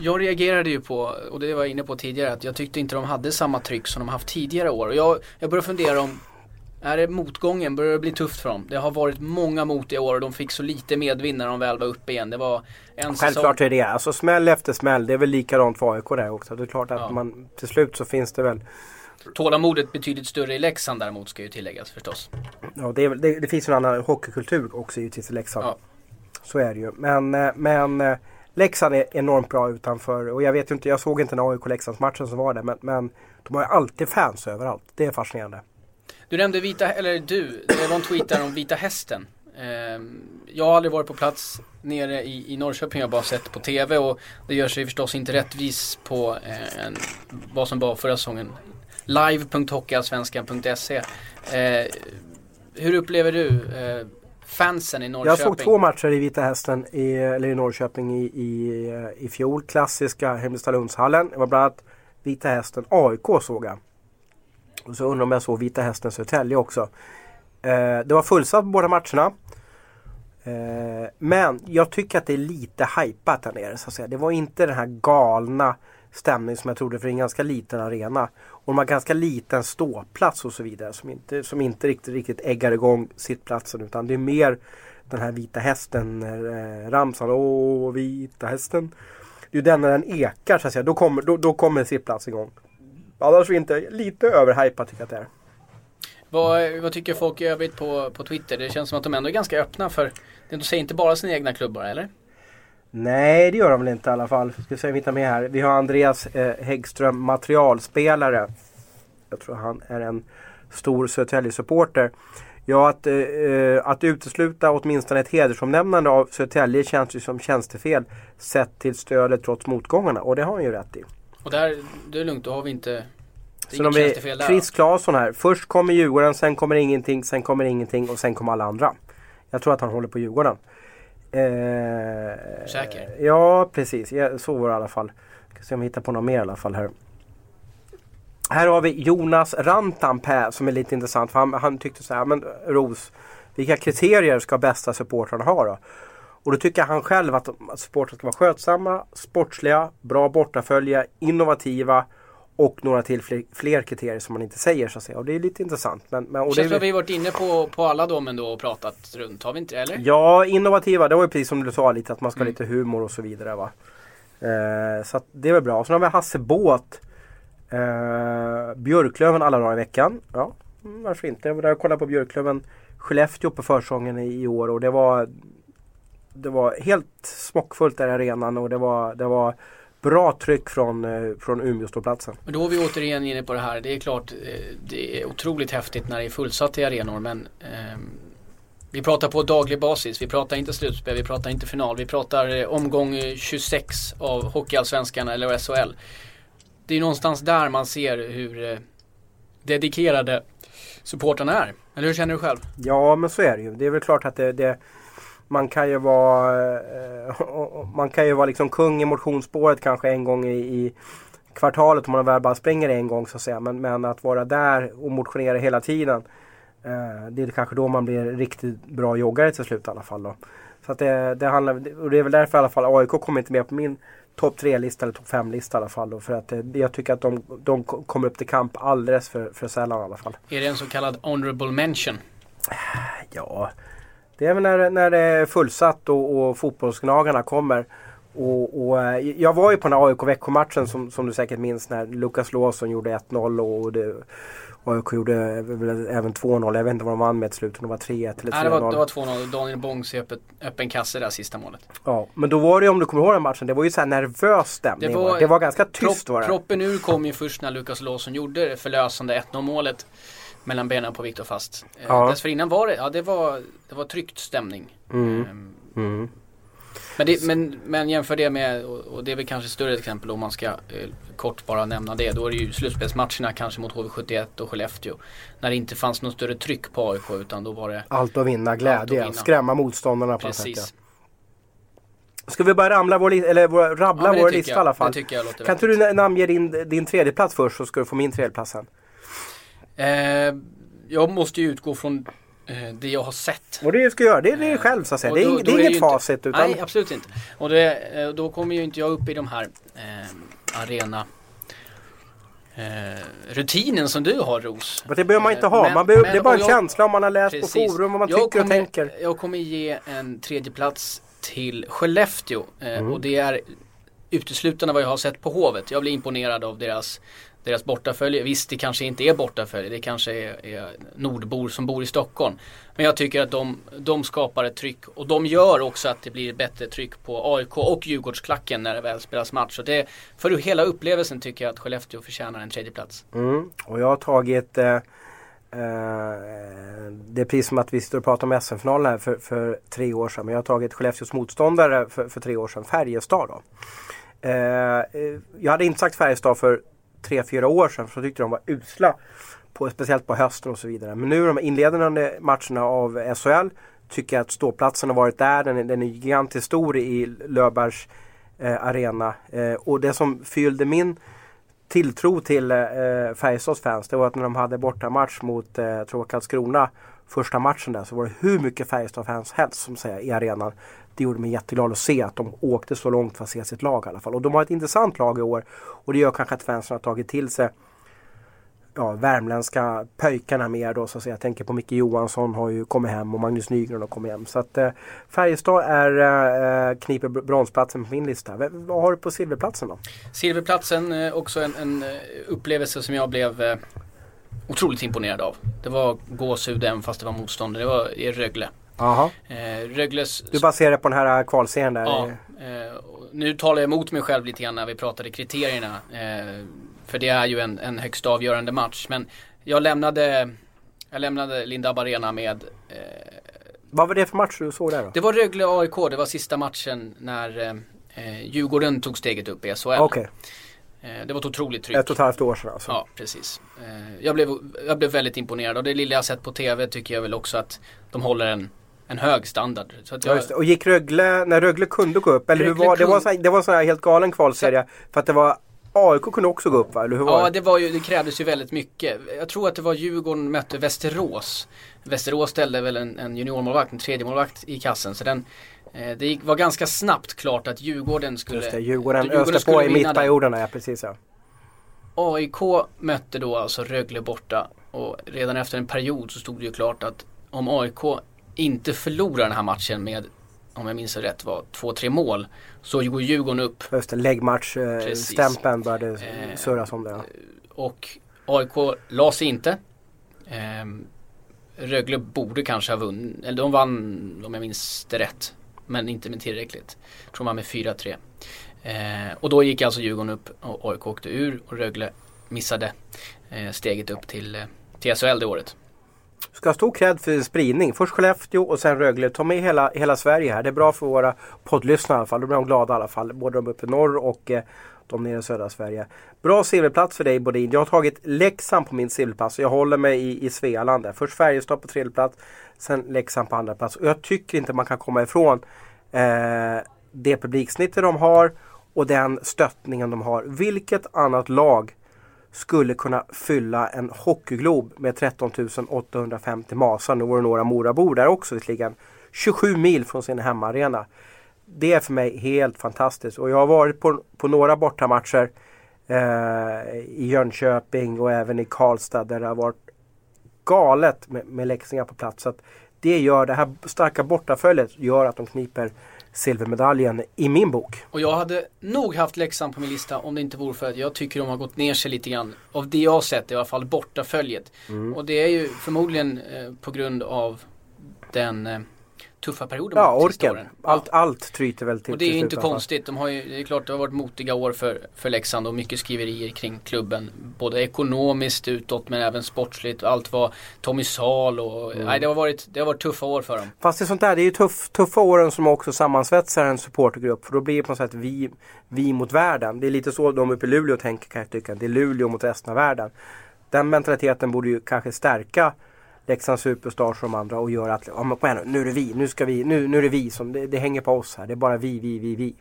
Jag reagerade ju på, och det var jag inne på tidigare, att jag tyckte inte de hade samma tryck som de haft tidigare år. Och jag, jag började fundera om, är det motgången? Börjar det bli tufft för dem? Det har varit många mot i år och de fick så lite medvind när de väl var uppe igen. Det var en Självklart är det Alltså smäll efter smäll. Det är väl likadant för AIK där också. Det är klart att Ja. man till slut så finns det väl Tålamodet betydligt större i Leksand däremot ska ju tilläggas förstås. Ja, det, är, det, det finns en annan hockeykultur också givetvis i Leksand. Ja. Så är det ju. Men, eh, men eh, Leksand är enormt bra utanför. Och jag vet ju inte, jag såg inte den AIK-Leksandsmatchen som var där. Men, men de har ju alltid fans överallt. Det är fascinerande. Du nämnde Vita, eller du, det var en tweet där om Vita Hästen. Ehm, jag har aldrig varit på plats nere i, i Norrköping, jag har bara sett på TV och det gör sig förstås inte rättvis på eh, en, vad som var förra säsongen. Live.hockeyallsvenskan.se eh, Hur upplever du eh, fansen i Norrköping? Jag såg två matcher i Vita Hästen i, eller i Norrköping i, i, i fjol. Klassiska Hemmestadlundshallen. Det var bland annat Vita Hästen AIK såg jag. Och så undrar om jag såg Vita Hästen Södertälje också. Eh, det var fullsatt på båda matcherna. Eh, men jag tycker att det är lite hypat där nere. Så att säga. Det var inte den här galna stämning som jag trodde för en ganska liten arena. Och de har ganska liten ståplats och så vidare som inte, som inte riktigt, riktigt äggar igång sittplatsen utan det är mer den här vita hästen eh, ramsan. Åh, vita hästen. Det är ju den när den ekar så att säga. Då kommer, då, då kommer sittplatsen igång. Annars är inte lite överhypat tycker jag att det är. Vad, vad tycker folk i övrigt på, på Twitter? Det känns som att de ändå är ganska öppna för, de säger inte bara sina egna klubbar eller? Nej, det gör de väl inte i alla fall. Ska se om vi hittar med här. Vi har Andreas eh, Häggström, materialspelare. Jag tror han är en stor Södertälje-supporter. Ja, att, eh, eh, att utesluta åtminstone ett hedersomnämnande av Södertälje känns ju som tjänstefel sett till stödet trots motgångarna. Och det har han ju rätt i. Och där, det är lugnt, då har vi inte, det är vi tjänstefel där. Chris Claesson här. Först kommer Djurgården, sen kommer ingenting, sen kommer ingenting och sen kommer alla andra. Jag tror att han håller på Djurgården. Eh, Säker? Ja, precis. Ja, så var det i alla fall. Ska se om vi hittar på något mer i alla fall här. Här har vi Jonas Rantanpää som är lite intressant. För han, han tyckte så här, men Ros, vilka kriterier ska bästa supportrarna ha då? Och då tycker han själv att, att supportrar ska vara skötsamma, sportsliga, bra bortafölja, innovativa och några till fler, fler kriterier som man inte säger så att säga. Och det är lite intressant. Men, men, och Det det känns som att vi varit inne på, på alla dem ändå och pratat runt, har vi inte det, eller? Ja, innovativa. Det var ju precis som du sa lite att man ska ha Mm. lite humor och så vidare. Va? Eh, så det är väl bra. Sen har vi Hasse Båt. Eh, Björklöven alla dagar i veckan. Ja, mm, varför inte? Jag var där och kollade på Björklöven Skellefteå på försången i, i år och det var Det var helt smockfullt där i arenan och det var, det var bra tryck från, eh, från Umeåståplatsen. Men då är vi återigen inne på det här. Det är klart, eh, det är otroligt häftigt när det är fullsatt i arenor men ehm, vi pratar på daglig basis. Vi pratar inte slutspel, vi pratar inte final. Vi pratar eh, omgång eh, 26 av Hockeyallsvenskan eller SHL. Det är någonstans där man ser hur eh, dedikerade supportrarna är. Eller hur känner du själv? Ja men så är det ju. Det är väl klart att det, det man kan ju vara eh, Man kan ju vara liksom kung i motionsspåret kanske en gång i, i kvartalet om man väl bara springer en gång så att säga. Men, men att vara där och motionera hela tiden. Eh, det är kanske då man blir riktigt bra joggare till slut i alla fall. Då. Så att det, det handlar, och det är väl därför i alla fall AIK kommer inte med på min topp 3-lista eller topp 5-lista i alla fall. Då, för att eh, jag tycker att de, de kommer upp till kamp alldeles för, för sällan i alla fall. Är det en så kallad honorable mention? Ja, det är väl när, när det är fullsatt och, och fotbollsgnagarna kommer. Och, och, eh, jag var ju på den här AIK-Växjö-matchen som, som du säkert minns när Lukas Lawson gjorde 1-0 och det, AIK gjorde även 2-0. Jag vet inte vad de vann med till slut. Om det var 3-1 eller 3-0. Nej, det var, det var 2-0. Daniel Bångs i öppet, öppen kasse där sista målet. Ja, men då var det om du kommer ihåg den matchen. Det var ju så här nervös stämning. Det var- det var ganska tyst Propp, var det. proppen ur kom ju först när Lukas Lawson gjorde det förlösande 1-0 målet. Mellan benen på Viktor Fast. Eh, Ja. Dessförinnan var det, ja det var, det var tryckt stämning. Mm. Ehm, Mm. Men, det, men, men jämför det med, och, det är väl kanske större exempel om man ska eh, kort bara nämna det. Då är det ju slutspelsmatcherna kanske mot HV71 och Skellefteå. När det inte fanns något större tryck på AIK utan då var det Allt att vinna, glädje, vinna. skrämma motståndarna på något sätt. precis. Ja. Ska vi börja ramla vår, eller vår, rabbla Ja, vår lista jag. i alla fall? Kan inte du na- namnge din, din tredje plats först så ska du få min tredje plats sen. Eh, jag måste ju utgå från eh, det jag har sett. Och det ska jag göra, det är det själv så att säga. Och Det är, då- då det är är inget ju inte- facit utan Nej, absolut inte. Och det, eh, då kommer ju inte jag upp i de här eh, arena eh, rutinen som du har Ros. Men det behöver man inte ha. Men- man behöver, men- det är bara en och jag- känsla om man har läst Precis. på forum vad man Jag tycker och kommer, tänker. Jag kommer ge en tredje plats till Skellefteå eh, Mm. och det är uteslutande vad jag har sett på Hovet. Jag blir imponerad av deras deras bortafölje. Visst, det kanske inte är bortafölje. Det kanske är, är nordbor som bor i Stockholm. Men jag tycker att de, de skapar ett tryck och de gör också att det blir bättre tryck på AIK och Djurgårdsklacken när det väl spelas match. Så det, för hela upplevelsen tycker jag att Skellefteå förtjänar en tredje plats. Mm. Och jag har tagit eh, Uh, Det är precis som att vi sitter och pratar om SM-finalen här för, för tre år sedan. Men jag har tagit Skellefteås motståndare för, för tre år sedan, Färjestad. Då. Uh, jag hade inte sagt Färjestad för tre, fyra år sedan för så tyckte de var usla. På, speciellt på hösten och så vidare. Men nu de inledande matcherna av SHL tycker jag att ståplatsen har varit där. Den är, den är gigantiskt stor i Löfbergs eh, arena. Eh, och det som fyllde min tilltro till eh, Färjestads fans det var att när de hade bortamatch mot eh, Karlskrona första matchen där så var det hur mycket Färjestad-fans helst som säger, i arenan. Det gjorde mig jätteglad att se att de åkte så långt för att se sitt lag i alla fall. Och de har ett intressant lag i år och det gör kanske att fansen har tagit till sig ja, värmländska pöjkarna mer då så att säga. Jag tänker på Micke Johansson har ju kommit hem och Magnus Nygren har kommit hem. Så att eh, Färjestad är, eh, kniper bronsplatsen på min lista. V- vad har du på silverplatsen då? Silverplatsen, eh, också en, en eh, upplevelse som jag blev eh, otroligt imponerad av. Det var gåshud även fast det var motståndare. Det var i Rögle. Jaha. Eh, Rögles... Du baserar på den här kvalserien där? Ja, eh, nu talar jag emot mig själv lite grann när vi pratade kriterierna. Eh, för det är ju en, en högst avgörande match. Men jag lämnade, jag lämnade Lindab Arena med eh, Vad var det för match du såg där då? Det var Rögle-AIK, det var sista matchen när eh, eh, Djurgården tog steget upp i SHL. Okej, Eh, det var ett otroligt tryck. ett och ett halvt år sedan alltså. Ja, precis. Eh, jag, blev, jag blev väldigt imponerad och det lilla jag sett på TV tycker jag väl också att de håller en, en hög standard. Jag. Och gick Rögle, när Rögle kunde gå upp, eller hur Rögle var det? Var så här, det var en sån här helt galen kvalserie. För att det var AIK kunde också gå upp va? Eller hur var Ja, det? var ju, det krävdes ju väldigt mycket. Jag tror att det var Djurgården mötte Västerås. Västerås ställde väl en, en juniormålvakt, en tredje målvakt i kassen. Så den, eh, det gick, var ganska snabbt klart att Djurgården skulle Just det, Djurgården, Djurgården öste på i vinna den. mittperioderna, ja precis ja. AIK mötte då alltså Rögle borta och redan efter en period så stod det ju klart att om AIK inte förlorar den här matchen med, om jag minns rätt, var två, tre mål så går Djurgården upp Just det, läggmatch, eh, började Eh, surras om det. Ja. och AIK la sig inte. Ehm, Rögle borde kanske ha vunnit, eller de vann om jag minns det rätt. Men inte med tillräckligt. Jag tror vann med 4-3. Eh, och då gick alltså Djurgården upp och AIK åkte ur och Rögle missade eh, steget upp till, eh, till SHL det året. Ska ha stor cred för spridning. Först Skellefteå och sen Rögle. Ta med hela, hela Sverige här. Det är bra för våra poddlyssnare i alla fall. Då blir de glada i alla fall. Både de uppe i norr och eh, de nere i södra Sverige. Bra silverplats för dig Bodin. Jag har tagit Leksand på min silverplats. Jag håller mig i, i Svealand där. Först Färjestad på tredje plats. Sen Leksand på andra plats. Och jag tycker inte man kan komma ifrån eh, det publiksnittet de har och den stöttningen de har. Vilket annat lag skulle kunna fylla en hockeyglob med 13 850 masar. Nu var det några Morabor där också visserligen. 27 mil från sin hemmaarena. Det är för mig helt fantastiskt och jag har varit på, på några bortamatcher eh, i Jönköping och även i Karlstad där det har varit galet med, med Leksingar på plats. Så att det gör det här starka bortaföljet gör att de kniper silvermedaljen i min bok. Och jag hade nog haft Leksand på min lista om det inte vore för att jag tycker de har gått ner sig lite grann. Av det jag har sett i alla fall bortaföljet. Och det är ju förmodligen eh, på grund av den, eh, tuffa perioder Ja, orken. Allt, allt tryter väl till Och det är ju inte konstigt. De har ju, det är klart det har varit motiga år för, för Leksand och mycket skriverier kring klubben. Både ekonomiskt utåt men även sportsligt. Allt var Tommy Sal och Mm. nej, det, har varit, det har varit tuffa år för dem. Fast det är sånt där, det är ju tuff, tuffa åren som också sammansvetsar en supportergrupp. För då blir det på något sätt vi, vi mot världen. Det är lite så de uppe i Luleå tänker kan jag tycka. Det är Luleå mot resten av världen. Den mentaliteten borde ju kanske stärka Leksands Superstars och de andra och göra att ja, men kom igen, nu nu är det vi, nu ska vi, nu, nu är det vi som, det, det hänger på oss här. Det är bara vi, vi, vi, vi.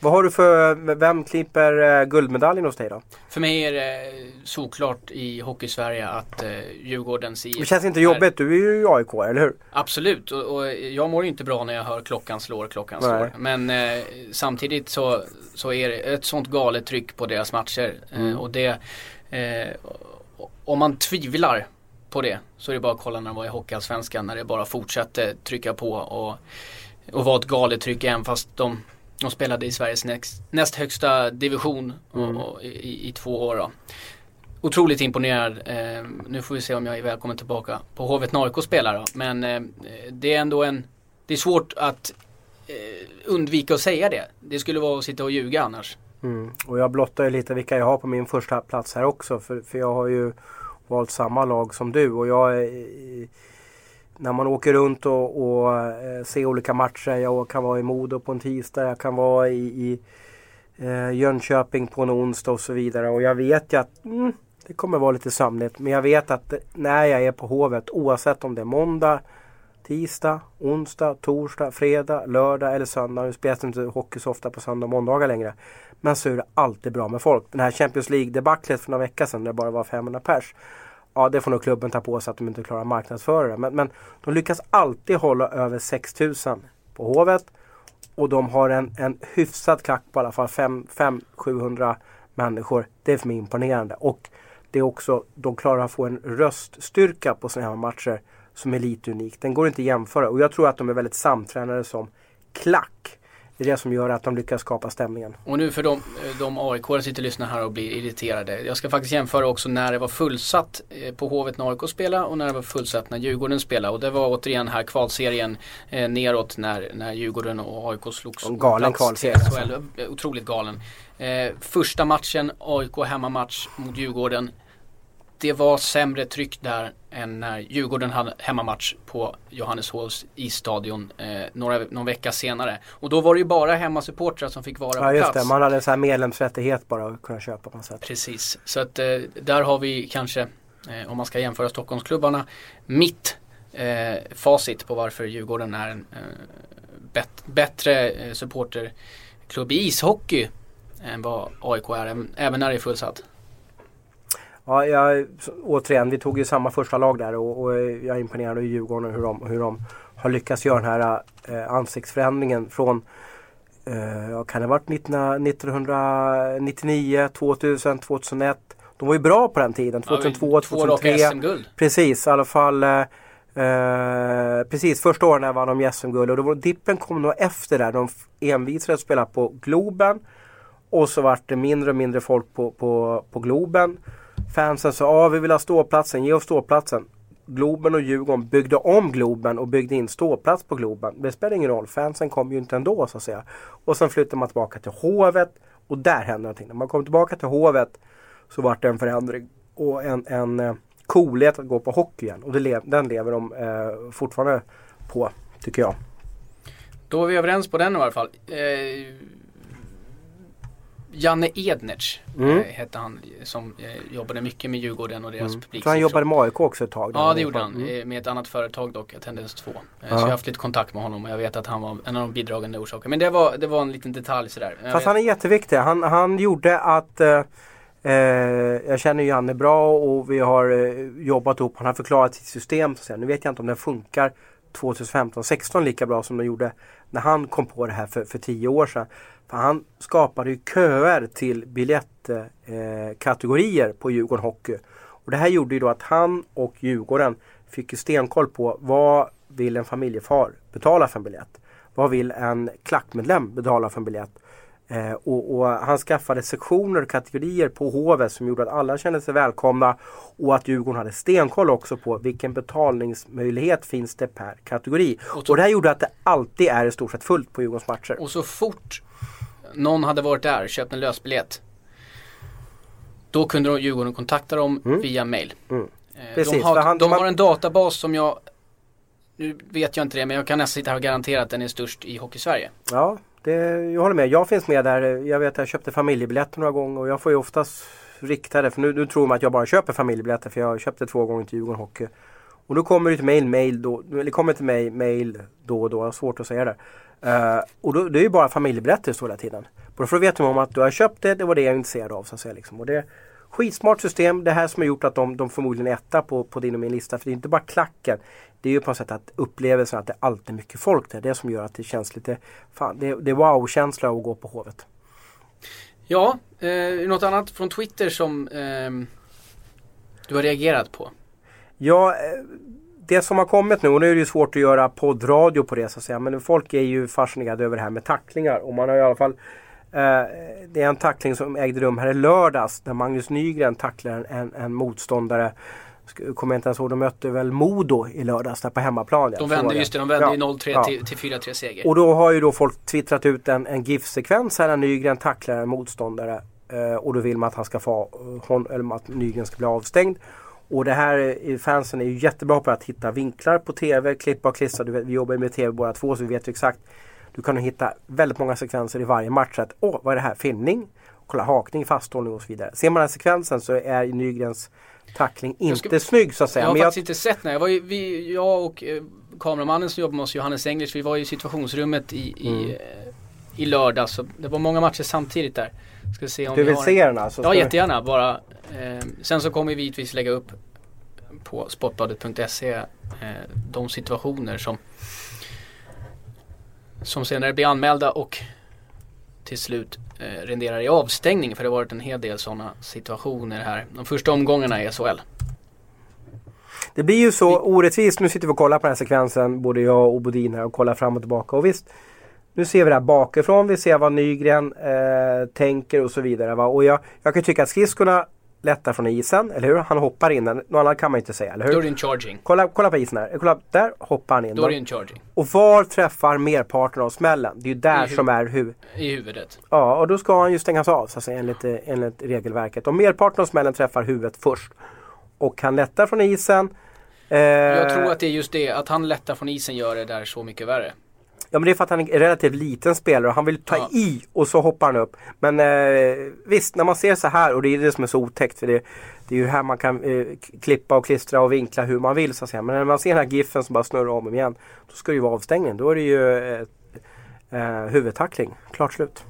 Vad har du för, vem klipper eh, guldmedaljen hos dig då? För mig är det såklart i Hockeysverige att eh, Djurgårdens IF Det känns inte jobbigt, du är ju AIK, eller hur? Absolut och, och jag mår ju inte bra när jag hör klockan slår, klockan Nej. slår. Men eh, samtidigt så, så är det ett sånt galet tryck på deras matcher. Mm. Eh, och det, eh, om man tvivlar på det så är det bara att kolla när de var i Hockeyallsvenskan när det bara fortsatte trycka på och, och var ett galet tryck även fast de, de spelade i Sveriges näst, näst högsta division Mm. och, och, i, i två år. Då. Otroligt imponerad. Eh, nu får vi se om jag är välkommen tillbaka på Hovet AIK spelar då. Men eh, det är ändå en Det är svårt att eh, undvika att säga det. Det skulle vara att sitta och ljuga annars. Mm. Och jag blottar ju lite vilka jag har på min första plats här också. För, för jag har ju valt samma lag som du. Och jag när man åker runt och, och eh, ser olika matcher. Jag kan vara i Modo på en tisdag. Jag kan vara i, i eh, Jönköping på en onsdag och så vidare. Och jag vet ju att mm, det kommer vara lite sömnigt. Men jag vet att när jag är på Hovet oavsett om det är måndag Tisdag, onsdag, torsdag, fredag, lördag eller söndag. Nu spelas det inte hockey så ofta på söndag och måndagar längre. Men så är det alltid bra med folk. Den här Champions League-debaclet för några veckor sedan när det bara var 500 pers. Ja, det får nog klubben ta på sig att de inte klarar att marknadsföra det. Men, men de lyckas alltid hålla över 6000 på Hovet. Och de har en, en hyfsad klack på i alla fall 500-700 människor. Det är för mig imponerande. Och det är också, de klarar att få en röststyrka på sina här matcher som är lite unik. Den går inte att jämföra och jag tror att de är väldigt samtränade som klack. Det är det som gör att de lyckas skapa stämningen. Och nu för de, de aik som sitter och lyssnar här och blir irriterade. Jag ska faktiskt jämföra också när det var fullsatt eh, på Hovet när AIK spelade och när det var fullsatt när Djurgården spelade. Och det var återigen här kvalserien eh, neråt när, när Djurgården och AIK slogs. En galen kvalserie, alltså. Otroligt galen. Eh, första matchen, AIK hemmamatch mot Djurgården. Det var sämre tryck där än när Djurgården hade hemmamatch på Johanneshovs isstadion eh, några, någon vecka senare. Och då var det ju bara hemmasupportrar som fick vara Ja på just plats. det, man hade så här medlemsrättighet bara att kunna köpa på något sätt. Precis, så att eh, där har vi kanske, eh, om man ska jämföra Stockholmsklubbarna, mitt eh, facit på varför Djurgården är en eh, bet- bättre eh, supporterklubb i ishockey än vad AIK är, även när det är fullsatt. Ja, jag, återigen, vi tog ju samma första lag där och, och jag är imponerad av Djurgården hur de, hur de har lyckats göra den här eh, ansiktsförändringen från eh, kan det ha varit 19, 1999, 2000, 2001. De var ju bra på den tiden, 2002, Ja, två raka 2003. SM-guld. Precis, i alla fall. Eh, eh, precis, första åren vann de SM-guld och då var, dippen kom nog efter där. De envisades att spela på Globen. Och så vart det mindre och mindre folk på, på, på Globen. Fansen sa ah, vi vill ha ståplatsen, ge oss ståplatsen. Globen och Djurgården byggde om Globen och byggde in ståplats på Globen. Det spelar ingen roll, fansen kom ju inte ändå så att säga. Och sen flyttade man tillbaka till Hovet och där hände någonting. När man kom tillbaka till Hovet så vart det en förändring och en, en eh, coolhet att gå på hockey igen. Och det den lever de eh, fortfarande på, tycker jag. Då är vi överens på den i alla fall. Eh, Janne Ednertz Mm. eh, hette han som eh, jobbade mycket med Djurgården och deras Jag publik. tror han jobbade med AIK också ett tag. Ja det gjorde han, Mm. eh, med ett annat företag dock, Attendance 2. Eh, Ja. Så jag har haft lite kontakt med honom och jag vet att han var en av de bidragande orsakerna. Men det var, det var en liten detalj sådär. Jag Fast vet- han är jätteviktig. Han, han gjorde att eh, jag känner Janne bra och vi har eh, jobbat ihop. Han har förklarat sitt system. Så. Nu vet jag inte om det funkar 2015-16 lika bra som de gjorde när han kom på det här för, för tio år sedan. För han skapade ju köer till biljettkategorier eh, på Djurgården Hockey. Och det här gjorde ju då att han och Djurgården fick ju stenkoll på vad vill en familjefar betala för en biljett? Vad vill en klackmedlem betala för en biljett? Eh, och, och, han skaffade sektioner och kategorier på Hovet som gjorde att alla kände sig välkomna och att Djurgården hade stenkoll också på vilken betalningsmöjlighet finns det per kategori. Och, så, och det här gjorde att det alltid är i stort sett fullt på Djurgårdens matcher. Och så fort någon hade varit där och köpt en lösbiljett då kunde Djurgården kontakta dem mm. via mail. Mm. Eh, Precis, de, har, han, de man... har en databas som jag nu vet jag inte det men jag kan nästan sitta här och garantera att den är störst i Hockeysverige. Ja, det, jag håller med. Jag finns med där. Jag vet att jag köpte familjebiljetter några gånger och jag får ju oftast riktade. För nu, nu tror man att jag bara köper familjebiljetter för jag köpte två gånger till Djurgården Hockey. Och då kommer det till mail, mail då, eller kommer till mig mail då och då. Jag har svårt att säga det. Uh, och då, det är ju bara familjebiljetter så hela tiden. Då vet de om att du har köpt det, det var det jag är intresserad av. Så att säga, liksom. och det, Skitsmart system. Det här som har gjort att de, de förmodligen är etta på, på din och min lista. För det är inte bara klacken. Det är ju på något sätt att upplevelsen att det alltid är mycket folk där. Det är det som gör att det känns lite, fan det, det är wow-känsla att gå på Hovet. Ja, eh, något annat från Twitter som eh, du har reagerat på? Ja, eh, det som har kommit nu, och nu är det ju svårt att göra poddradio på det så att säga. Men folk är ju fascinerade över det här med tacklingar. Och man har i alla fall Eh, det är en tackling som ägde rum här i lördags där Magnus Nygren tacklar en, en motståndare. Kommer inte ens ihåg, de mötte väl Modo i lördags där på hemmaplan. De vände, just det, de vände ja, 0-3 ja. till, till 4-3 seger. Och då har ju då folk twittrat ut en, en GIF-sekvens här när Nygren tacklar en motståndare. Eh, och då vill man att han ska få, hon, eller att Nygren ska bli avstängd. Och det här, fansen är ju jättebra på att hitta vinklar på TV, klippa och klistra. Vi jobbar med TV båda två så vi vet ju exakt du kan hitta väldigt många sekvenser i varje match. Att, Åh, vad är det här? Filmning? Kolla hakning, fasthållning och så vidare. Ser man den här sekvensen så är Nygrens tackling inte ska, snygg så att säga. Jag har faktiskt jag... inte sett den. Jag, var ju, vi, jag och eh, kameramannen som jobbar med oss, Johannes English, vi var i situationsrummet i, mm. i, eh, i lördag. Så det var många matcher samtidigt där. Ska se om du vill se den alltså? Ja, jättegärna. Bara, eh, sen så kommer vi givetvis lägga upp på sportbladet.se eh, de situationer som som senare blir anmälda och till slut eh, renderar i avstängning för det har varit en hel del sådana situationer här. De första omgångarna i SHL. Det blir ju så orättvist. Nu sitter vi och kollar på den här sekvensen både jag och Bodin här och kollar fram och tillbaka. Och visst, nu ser vi det här bakifrån. Vi ser vad Nygren eh, tänker och så vidare. Va? Och jag, jag kan tycka att skridskorna lättar från isen, eller hur? Han hoppar in den. Något annat kan man inte säga, eller hur? Då är det en charging. Kolla, kolla på isen här. Kolla, där hoppar han in. Då är det en charging. Och var träffar merparten av smällen? Det är ju där som är huvudet. I huvudet. Ja, och då ska han ju stängas av så att säga, enligt, enligt regelverket. Och merparten av smällen träffar huvudet först. Och han lättar från isen. Eh... Jag tror att det är just det, att han lättar från isen gör det där så mycket värre. Ja men det är för att han är relativt liten spelare och han vill ta ja. i och så hoppar han upp. Men eh, visst, när man ser så här och det är det som är så otäckt. För det, det är ju här man kan eh, klippa och klistra och vinkla hur man vill så att säga. Men när man ser den här giffen som bara snurrar om och igen. Då ska det ju vara avstängning. Då är det ju eh, eh, huvudtackling. Klart slut.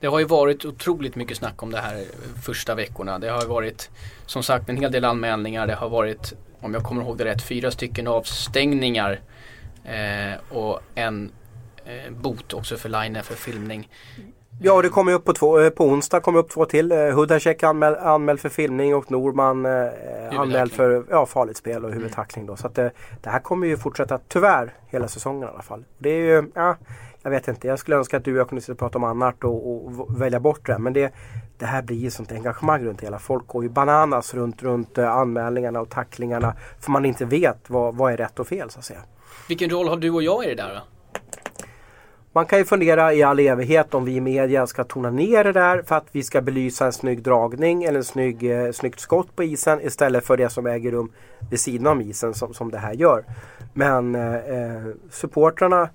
Det har ju varit otroligt mycket snack om det här första veckorna. Det har varit som sagt en hel del anmälningar. Det har varit, om jag kommer ihåg det rätt, fyra stycken avstängningar och en eh, bot också för Line för filmning. Ja, det kommer upp på, två, eh, på onsdag kommer upp två till. Eh, Hudacek anmäl, anmäld för filmning och Norman eh, anmäld för ja, farligt spel och huvudtackling. Då. Så att det, det, här kommer ju fortsätta, tyvärr, hela säsongen i alla fall. Det är ju, ja, jag vet inte. Jag skulle önska att du och jag kunde sitta och prata om annat och, och välja bort det. Men det, det här blir ju sånt engagemang runt hela. Folk går ju bananas runt, runt anmälningarna och tacklingarna. För man inte vet vad, vad är rätt och fel så att säga. Vilken roll har du och jag i det där då? Man kan ju fundera i all evighet om vi i media ska tona ner det där för att vi ska belysa en snygg dragning eller en snygg, eh, snyggt skott på isen istället för det som äger rum vid sidan om isen som, som det här gör. Men eh, eh supportrarna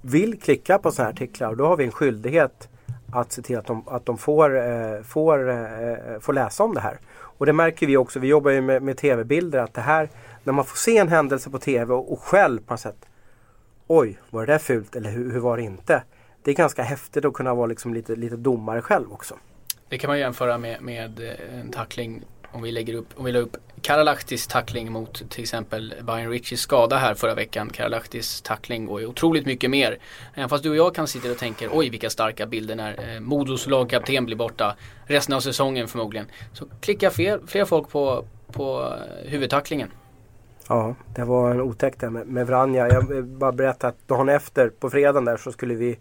vill klicka på sådana här artiklar och då har vi en skyldighet att se till att de, att de får, eh, får, eh, eh, får läsa om det här. Och det märker vi också, vi jobbar ju med, med tv-bilder, att det här när man får se en händelse på tv och, och själv på något sätt Oj, var det där fult eller hur, hur, var det inte? Det är ganska häftigt att kunna vara liksom lite, lite domare själv också. Det kan man jämföra med, med eh, en tackling om vi lägger upp, om vi lägger upp Karalahtis tackling mot till exempel Bayern Richies skada här förra veckan. Karalahtis tackling går ju otroligt mycket mer. Även fast du och jag kan sitta och tänka oj vilka starka bilder när eh, Modos lagkapten blir borta resten av säsongen förmodligen. Så klickar fler, fler folk på, på eh, huvudtacklingen. Ja, det var en otäck där med, med Vranja. Jag vill bara berätta att dagen efter, på fredagen där, så skulle vi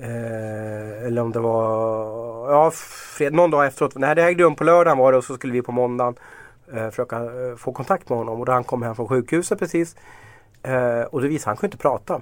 Eh, eller om det var ja, fred, någon dag efteråt. Nej det ägde rum på lördagen var det och så skulle vi på måndagen eh, försöka eh, få kontakt med honom. Och då han kom hem från sjukhuset precis. Eh, och det visade han kunde inte prata.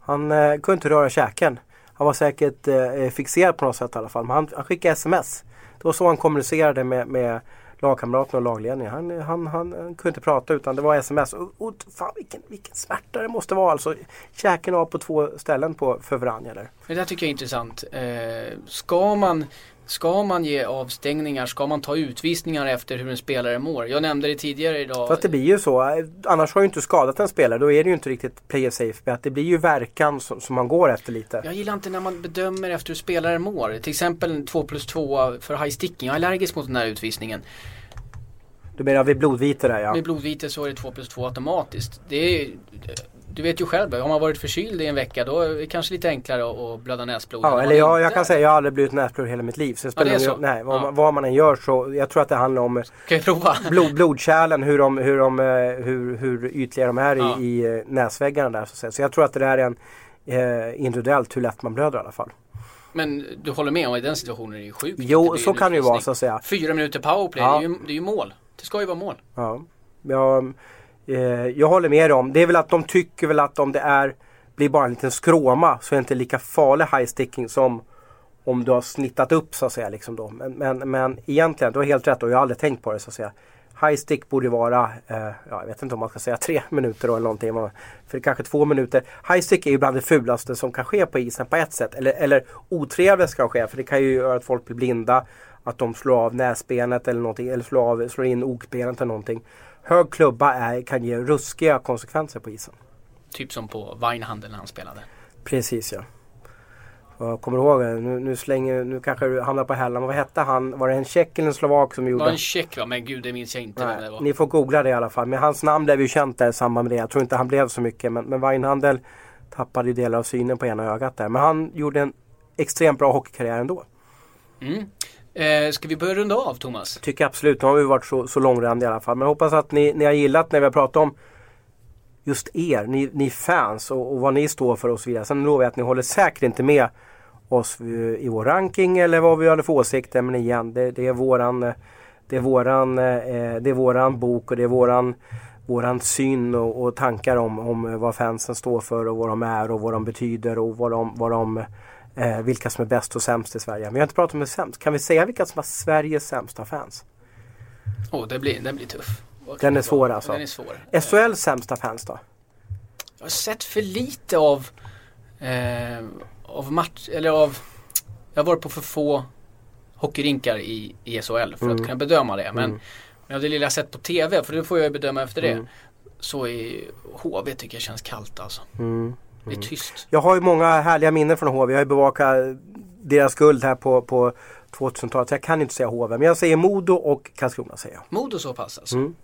Han eh, kunde inte röra käken. Han var säkert eh, fixerad på något sätt i alla fall. Men han, han skickade sms. Det var så han kommunicerade med, med lagkamraterna och lagledningen. Han, han, han, han, kunde inte prata utan det var sms. Och, och fan vilken, vilken smärta det måste vara alltså. Käken av på två ställen på, för Vranja där. Det där tycker jag är intressant. Eh, ska man Ska man ge avstängningar? Ska man ta utvisningar efter hur en spelare mår? Jag nämnde det tidigare idag. Fast det blir ju så. Annars har ju inte skadat en spelare. Då är det ju inte riktigt player safe bet. Det blir ju verkan som, som, man går efter lite. Jag gillar inte när man bedömer efter hur spelare mår. Till exempel 2 plus 2 för high sticking. Jag är allergisk mot den här utvisningen. Du menar vid blodvite där ja. Vid blodvite så är det 2 plus 2 automatiskt. Det är, du vet ju själv, har man varit förkyld i en vecka då är det kanske lite enklare att blöda näsblod. Ja, eller jag, jag kan säga jag har aldrig blivit näsblod hela mitt liv. Så det spelar ja, det så. Nej, vad, ja. vad, man än gör så, jag tror att det handlar om prova? Blod, blodkärlen, hur, de, hur, de, eh, hur, hur ytliga de är ja. i, i eh, näsväggarna där. Så, så jag tror att det där är en eh, individuellt hur lätt man blöder i alla fall. Men du håller med om att i den situationen är det sjukt? Jo, så kan det ju vara så att säga. Fyra minuter powerplay, ja. det, är ju, det är ju mål. Det ska ju vara mål. Ja. Jag, eh, Eh, jag håller med om. Det är väl att de tycker väl att om det är blir bara en liten skråma så är det inte lika farlig high sticking som om du har snittat upp så att säga. Liksom då. Men, men, men egentligen, du har helt rätt och jag har aldrig tänkt på det så att säga. High stick borde vara, eh, ja, jag vet inte om man ska säga tre minuter då eller någonting. För kanske två minuter. High stick är ju bland det fulaste som kan ske på isen på ett sätt. Eller, eller otrevligt ska ske för det kan ju göra att folk blir blinda att de slår av näsbenet eller någonting eller slår, av, slår in okbenet eller någonting. Hög klubba är, kan ge ruskiga konsekvenser på isen. Typ som på Weinhandel när han spelade. Precis ja. Jag kommer ihåg nu, nu slänger, nu kanske du hamnar på hällan. Vad hette han? Var det en tjeck eller en slovak som gjorde? Det var en tjeck va? Men gud det minns jag inte Nej, det var. Ni får googla det i alla fall. Men hans namn blev ju känt där i samband med det. Jag tror inte han blev så mycket. Men, men Weinhandel tappade ju delar av synen på ena ögat där. Men han gjorde en extremt bra hockeykarriär ändå. Mm. Eh, ska vi börja runda av Thomas? Tycker absolut. Nu har vi varit så, så långrandiga i alla fall. Men jag hoppas att ni, ni har gillat när vi har pratat om just er, ni, ni fans och, och, vad ni står för och så vidare. Sen lovar jag att ni håller säkert inte med oss eh, i vår ranking eller vad vi hade för åsikter. Men igen, det, det är våran eh, det är våran, eh, eh, det är våran bok och det är våran, våran syn och, och, tankar om, om vad fansen står för och vad de är och vad de betyder och vad de, vad de eh, vilka som är bäst och sämst i Sverige. Vi har inte pratat om det sämst. Kan vi säga vilka som har Sveriges sämsta fans? Åh, oh, det blir, den blir tuff. Den är svår alltså. Den är svår. SHLs sämsta fans då? Jag har sett för lite av, eh, av match, eller av, jag har varit på för få hockeyrinkar i, i SHL för mm. att kunna bedöma det. Men, mm. men av det lilla jag sett på TV, för det får jag bedöma efter det. Mm. Så i HV tycker jag känns kallt alltså. Mm. Det är mm. tyst. Jag har ju många härliga minnen från HV. Jag har ju bevakat deras guld här på, på 2000-talet. Så jag kan inte säga HV. Men jag säger Modo och Karlskrona säger jag. Modo så pass alltså? Mm.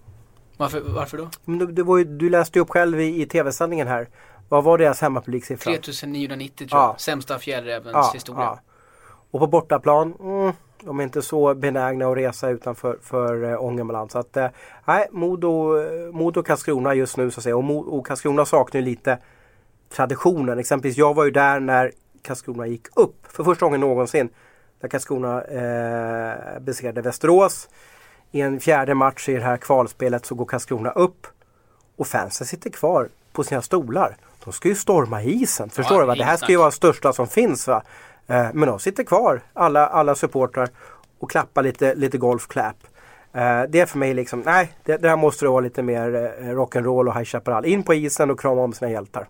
Varför, varför då? Men det var ju, du läste ju upp själv i, i tv-sändningen här. Vad var deras hemmapubliksiffra? 3990 tror jag. Sämsta fjällrävens ja, historia. Ja. Och på bortaplan, mm, de är inte så benägna att resa utanför för äh, Ångermanland. Så att, äh, nej, Modo, Modo Karlskrona just nu så att säga. Och, Mo, och Karlskrona saknar ju lite traditionen. Exempelvis jag var ju där när Karlskrona gick upp för första gången någonsin. När Karlskrona eh, besegrade Västerås. I en fjärde match i det här kvalspelet så går Karlskrona upp. Och fansen sitter kvar på sina stolar. De ska ju storma isen. Förstår ja, du? Va? Det här ska ju vara det största som finns. Va? Eh, men de sitter kvar, alla, alla supportrar och klappar lite, lite golfklapp. Eh, det är för mig liksom, nej, det, där måste det vara lite mer eh, rock'n'roll och High Chaparral. In på isen och krama om sina hjältar.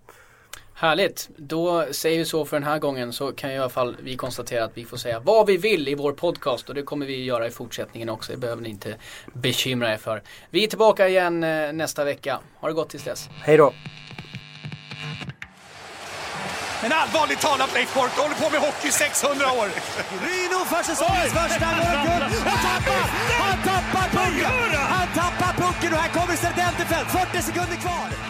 Härligt, då säger vi så för den här gången så kan i alla fall vi konstatera att vi får säga vad vi vill i vår podcast och det kommer vi göra i fortsättningen också. Det behöver ni inte bekymra er för. Vi är tillbaka igen eh, nästa vecka. Ha det gott tills dess. Hej då! Men allvarligt talat Leif Boork, du håller på med hockey 600 år. Ryno för säsongens första målguld och tappar! Han tappar pucken! Han tappar pucken och här kommer Serdentefeldt, 40 sekunder kvar.